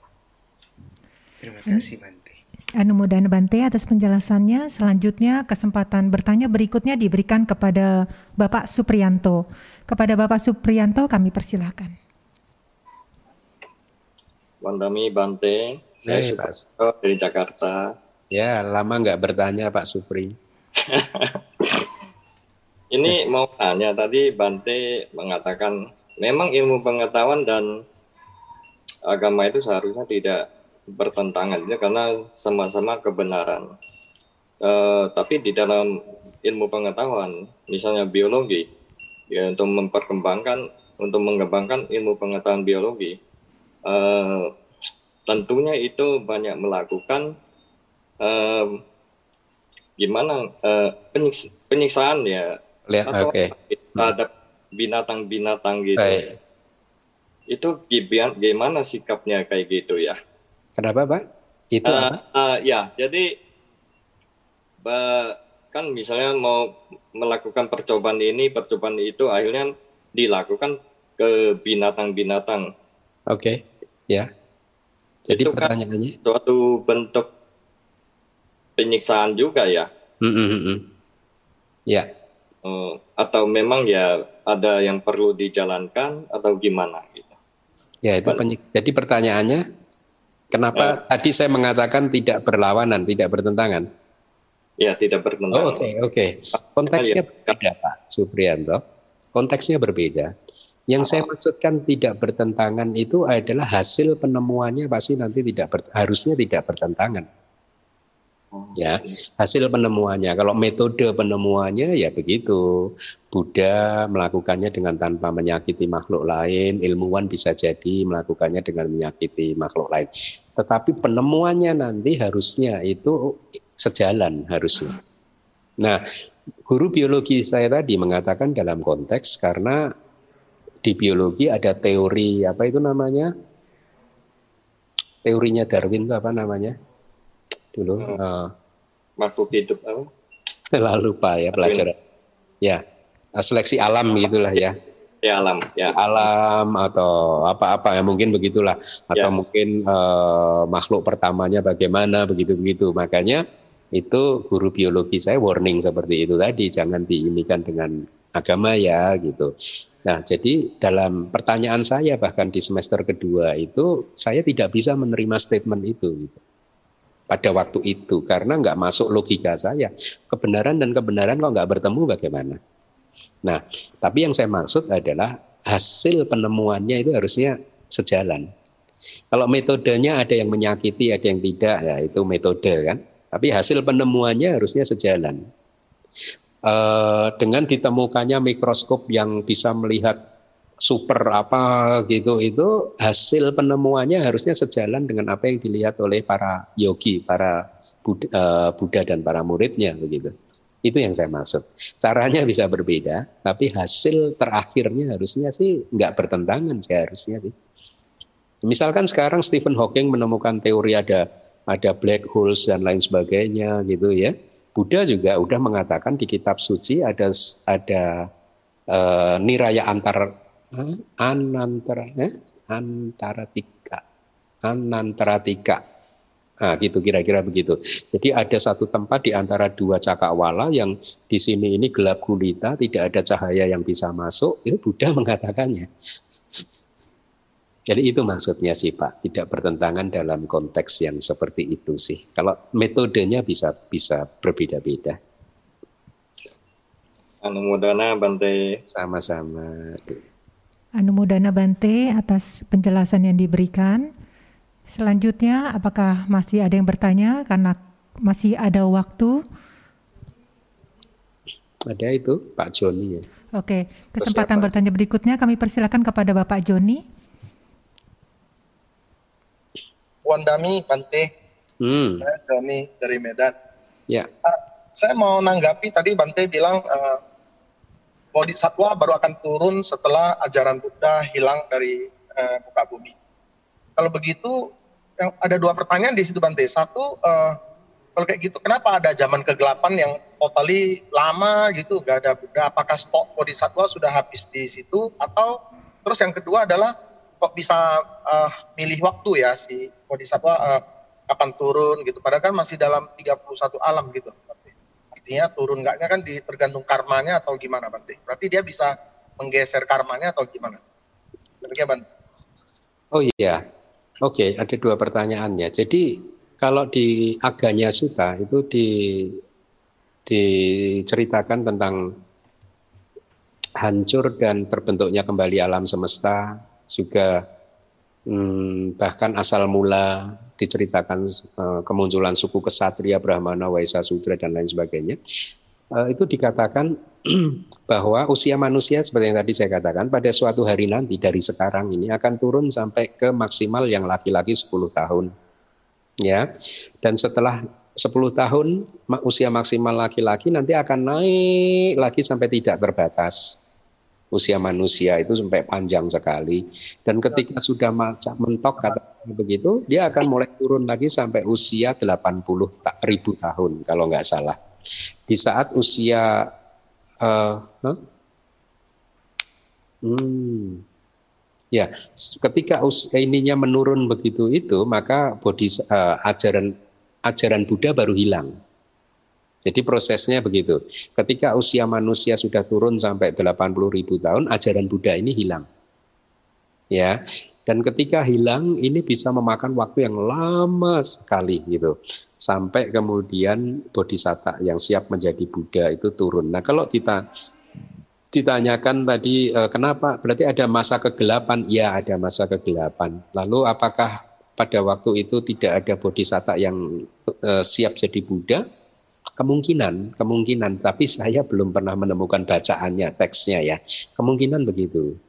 Terima kasih Bante. Anu Mudana Bante atas penjelasannya. Selanjutnya kesempatan bertanya berikutnya diberikan kepada Bapak Supriyanto. Kepada Bapak Supriyanto kami persilahkan. Wandami Bante, saya hey, Supriyanto dari Jakarta. Ya, lama nggak bertanya Pak Supri. Ini mau tanya tadi Bante mengatakan memang ilmu pengetahuan dan agama itu seharusnya tidak bertentangan ya karena sama-sama kebenaran. Uh, tapi di dalam ilmu pengetahuan, misalnya biologi, ya untuk memperkembangkan, untuk mengembangkan ilmu pengetahuan biologi, uh, tentunya itu banyak melakukan uh, gimana uh, penyiks penyiksaan ya Lihat, atau okay. terhadap binatang-binatang gitu. Baik itu gimana sikapnya kayak gitu ya? Kenapa, Pak? Itu uh, uh, ya, jadi kan misalnya mau melakukan percobaan ini, percobaan itu akhirnya dilakukan ke binatang-binatang. Oke, okay. ya. Jadi itu kan pertanyaannya kan suatu bentuk penyiksaan juga ya. Mm -hmm. Ya. Uh, atau memang ya ada yang perlu dijalankan atau gimana. Ya, itu jadi pertanyaannya kenapa ya. tadi saya mengatakan tidak berlawanan, tidak bertentangan? Ya, tidak bertentangan. Oh, oke, okay, oke. Okay. Konteksnya ya. berbeda, Pak Supriyanto. Konteksnya berbeda. Yang saya maksudkan tidak bertentangan itu adalah hasil penemuannya pasti nanti tidak ber, harusnya tidak bertentangan. Ya, hasil penemuannya. Kalau metode penemuannya ya begitu. Buddha melakukannya dengan tanpa menyakiti makhluk lain, ilmuwan bisa jadi melakukannya dengan menyakiti makhluk lain. Tetapi penemuannya nanti harusnya itu sejalan harusnya. Nah, guru biologi saya tadi mengatakan dalam konteks karena di biologi ada teori apa itu namanya? Teorinya Darwin itu apa namanya? Dulu hmm. uh, makhluk hidup apa? Lalu lupa ya pelajaran. Ya, seleksi alam gitulah ya. Ya alam, ya. Alam atau apa-apa ya mungkin begitulah atau ya. mungkin uh, makhluk pertamanya bagaimana begitu-begitu. Makanya itu guru biologi saya warning seperti itu tadi jangan diinikan dengan agama ya gitu. Nah, jadi dalam pertanyaan saya bahkan di semester kedua itu saya tidak bisa menerima statement itu gitu. Pada waktu itu karena nggak masuk logika saya kebenaran dan kebenaran kok nggak bertemu bagaimana. Nah, tapi yang saya maksud adalah hasil penemuannya itu harusnya sejalan. Kalau metodenya ada yang menyakiti, ada yang tidak, ya itu metode kan. Tapi hasil penemuannya harusnya sejalan. Eh, dengan ditemukannya mikroskop yang bisa melihat super apa gitu itu hasil penemuannya harusnya sejalan dengan apa yang dilihat oleh para yogi, para Buddha, uh, Buddha dan para muridnya begitu. Itu yang saya maksud. Caranya bisa berbeda, tapi hasil terakhirnya harusnya sih nggak bertentangan seharusnya sih. Misalkan sekarang Stephen Hawking menemukan teori ada ada black holes dan lain sebagainya gitu ya Buddha juga udah mengatakan di kitab suci ada ada uh, niraya antar anantara eh? antara tiga anantara tiga Nah, gitu kira-kira begitu. Jadi ada satu tempat di antara dua cakrawala yang di sini ini gelap gulita, tidak ada cahaya yang bisa masuk. Itu Buddha mengatakannya. Jadi itu maksudnya sih Pak, tidak bertentangan dalam konteks yang seperti itu sih. Kalau metodenya bisa bisa berbeda-beda. Anu Mudana Bante. Sama-sama. Anu Mudana Bante atas penjelasan yang diberikan. Selanjutnya, apakah masih ada yang bertanya karena masih ada waktu? Ada itu Pak Joni ya. Oke, kesempatan bertanya berikutnya kami persilakan kepada Bapak Joni. Wandami Pante. Hmm. Saya Doni dari Medan. Ya. Uh, saya mau nanggapi tadi Bante bilang uh, Bodhisattva baru akan turun setelah ajaran Buddha hilang dari uh, muka bumi. Kalau begitu, yang ada dua pertanyaan di situ Bante. Satu, uh, kalau kayak gitu, kenapa ada zaman kegelapan yang totally lama gitu, nggak ada Buddha? Apakah stok Bodhisattva sudah habis di situ? Atau terus yang kedua adalah kok bisa uh, milih waktu ya si Bodhisattva uh, kapan turun gitu. Padahal kan masih dalam 31 alam gitu. Artinya turun enggaknya kan tergantung karmanya atau gimana Bante. Berarti dia bisa menggeser karmanya atau gimana? Demikian Bante. Oh iya. Oke, okay, ada dua pertanyaannya. Jadi kalau di Aganya Sutta itu di diceritakan tentang hancur dan terbentuknya kembali alam semesta, juga hmm, bahkan asal mula diceritakan uh, kemunculan suku kesatria Brahmana, Waisa Sudra dan lain sebagainya. Uh, itu dikatakan bahwa usia manusia seperti yang tadi saya katakan pada suatu hari nanti dari sekarang ini akan turun sampai ke maksimal yang laki-laki 10 tahun. Ya. Dan setelah 10 tahun usia maksimal laki-laki nanti akan naik lagi sampai tidak terbatas usia manusia itu sampai panjang sekali. Dan ketika sudah macam mentok kata begitu dia akan mulai turun lagi sampai usia 80 ribu tahun kalau nggak salah. Di saat usia uh, huh? hmm, ya ketika usia ininya menurun begitu itu maka bodi uh, ajaran ajaran Buddha baru hilang jadi prosesnya begitu. Ketika usia manusia sudah turun sampai 80 ribu tahun, ajaran Buddha ini hilang. Ya, dan ketika hilang ini bisa memakan waktu yang lama sekali gitu. Sampai kemudian bodhisatta yang siap menjadi Buddha itu turun. Nah, kalau kita ditanyakan tadi uh, kenapa berarti ada masa kegelapan? Ya, ada masa kegelapan. Lalu apakah pada waktu itu tidak ada bodhisatta yang uh, siap jadi Buddha? Kemungkinan, kemungkinan, tapi saya belum pernah menemukan bacaannya, teksnya ya. Kemungkinan begitu.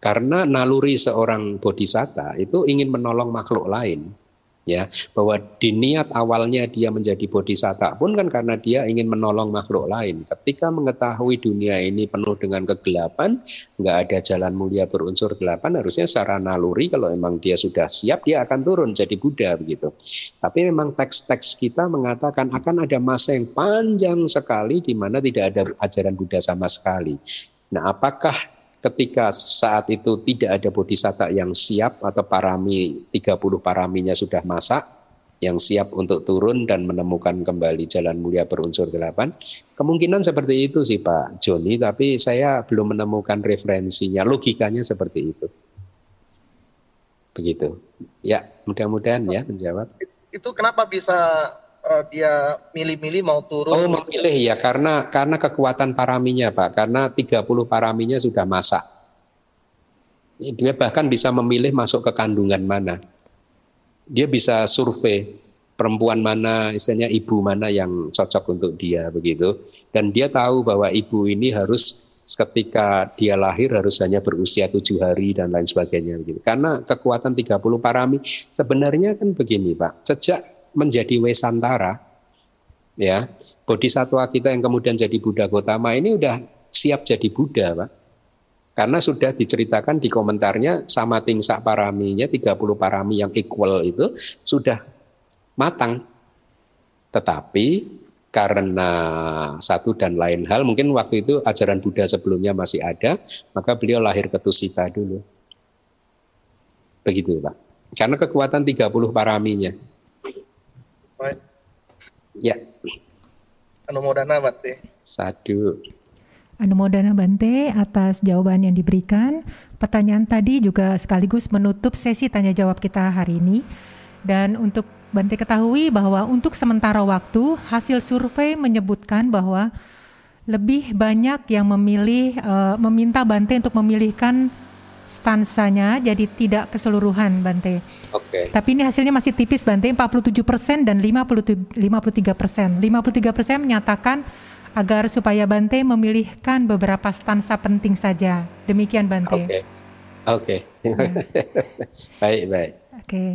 Karena naluri seorang bodhisatta itu ingin menolong makhluk lain ya bahwa di niat awalnya dia menjadi bodhisatta pun kan karena dia ingin menolong makhluk lain. Ketika mengetahui dunia ini penuh dengan kegelapan nggak ada jalan mulia berunsur gelapan harusnya secara naluri kalau memang dia sudah siap dia akan turun jadi Buddha begitu. Tapi memang teks-teks kita mengatakan akan ada masa yang panjang sekali di mana tidak ada ajaran Buddha sama sekali. Nah apakah ketika saat itu tidak ada bodhisatta yang siap atau parami 30 paraminya sudah masak yang siap untuk turun dan menemukan kembali jalan mulia berunsur delapan kemungkinan seperti itu sih Pak Joni. Tapi saya belum menemukan referensinya logikanya seperti itu. Begitu. Ya mudah-mudahan ya menjawab. Itu kenapa bisa uh, dia milih-milih mau turun? Oh, memilih ya karena karena kekuatan paraminya, Pak. Karena 30 paraminya sudah masak. Dia bahkan bisa memilih masuk ke kandungan mana. Dia bisa survei perempuan mana, istilahnya ibu mana yang cocok untuk dia begitu. Dan dia tahu bahwa ibu ini harus ketika dia lahir harus hanya berusia tujuh hari dan lain sebagainya begitu. Karena kekuatan 30 parami sebenarnya kan begini Pak. Sejak menjadi Wesantara, ya Bodhisatwa kita yang kemudian jadi Buddha Gotama ini udah siap jadi Buddha, Pak. Karena sudah diceritakan di komentarnya sama tingsak paraminya 30 parami yang equal itu sudah matang. Tetapi karena satu dan lain hal mungkin waktu itu ajaran Buddha sebelumnya masih ada, maka beliau lahir ke Tusita dulu. Begitu, Pak. Karena kekuatan 30 paraminya. Baik. Ya. Anumodana Bante. Satu. Anumodana Bante atas jawaban yang diberikan. Pertanyaan tadi juga sekaligus menutup sesi tanya jawab kita hari ini. Dan untuk Bante ketahui bahwa untuk sementara waktu hasil survei menyebutkan bahwa lebih banyak yang memilih uh, meminta Bante untuk memilihkan stansanya jadi tidak keseluruhan Bante. Oke. Okay. Tapi ini hasilnya masih tipis Bante 47% dan 50, 53%. 53% menyatakan agar supaya Bante memilihkan beberapa stansa penting saja. Demikian Bante. Oke. Okay. Oke. Okay. baik, baik. Oke. Okay.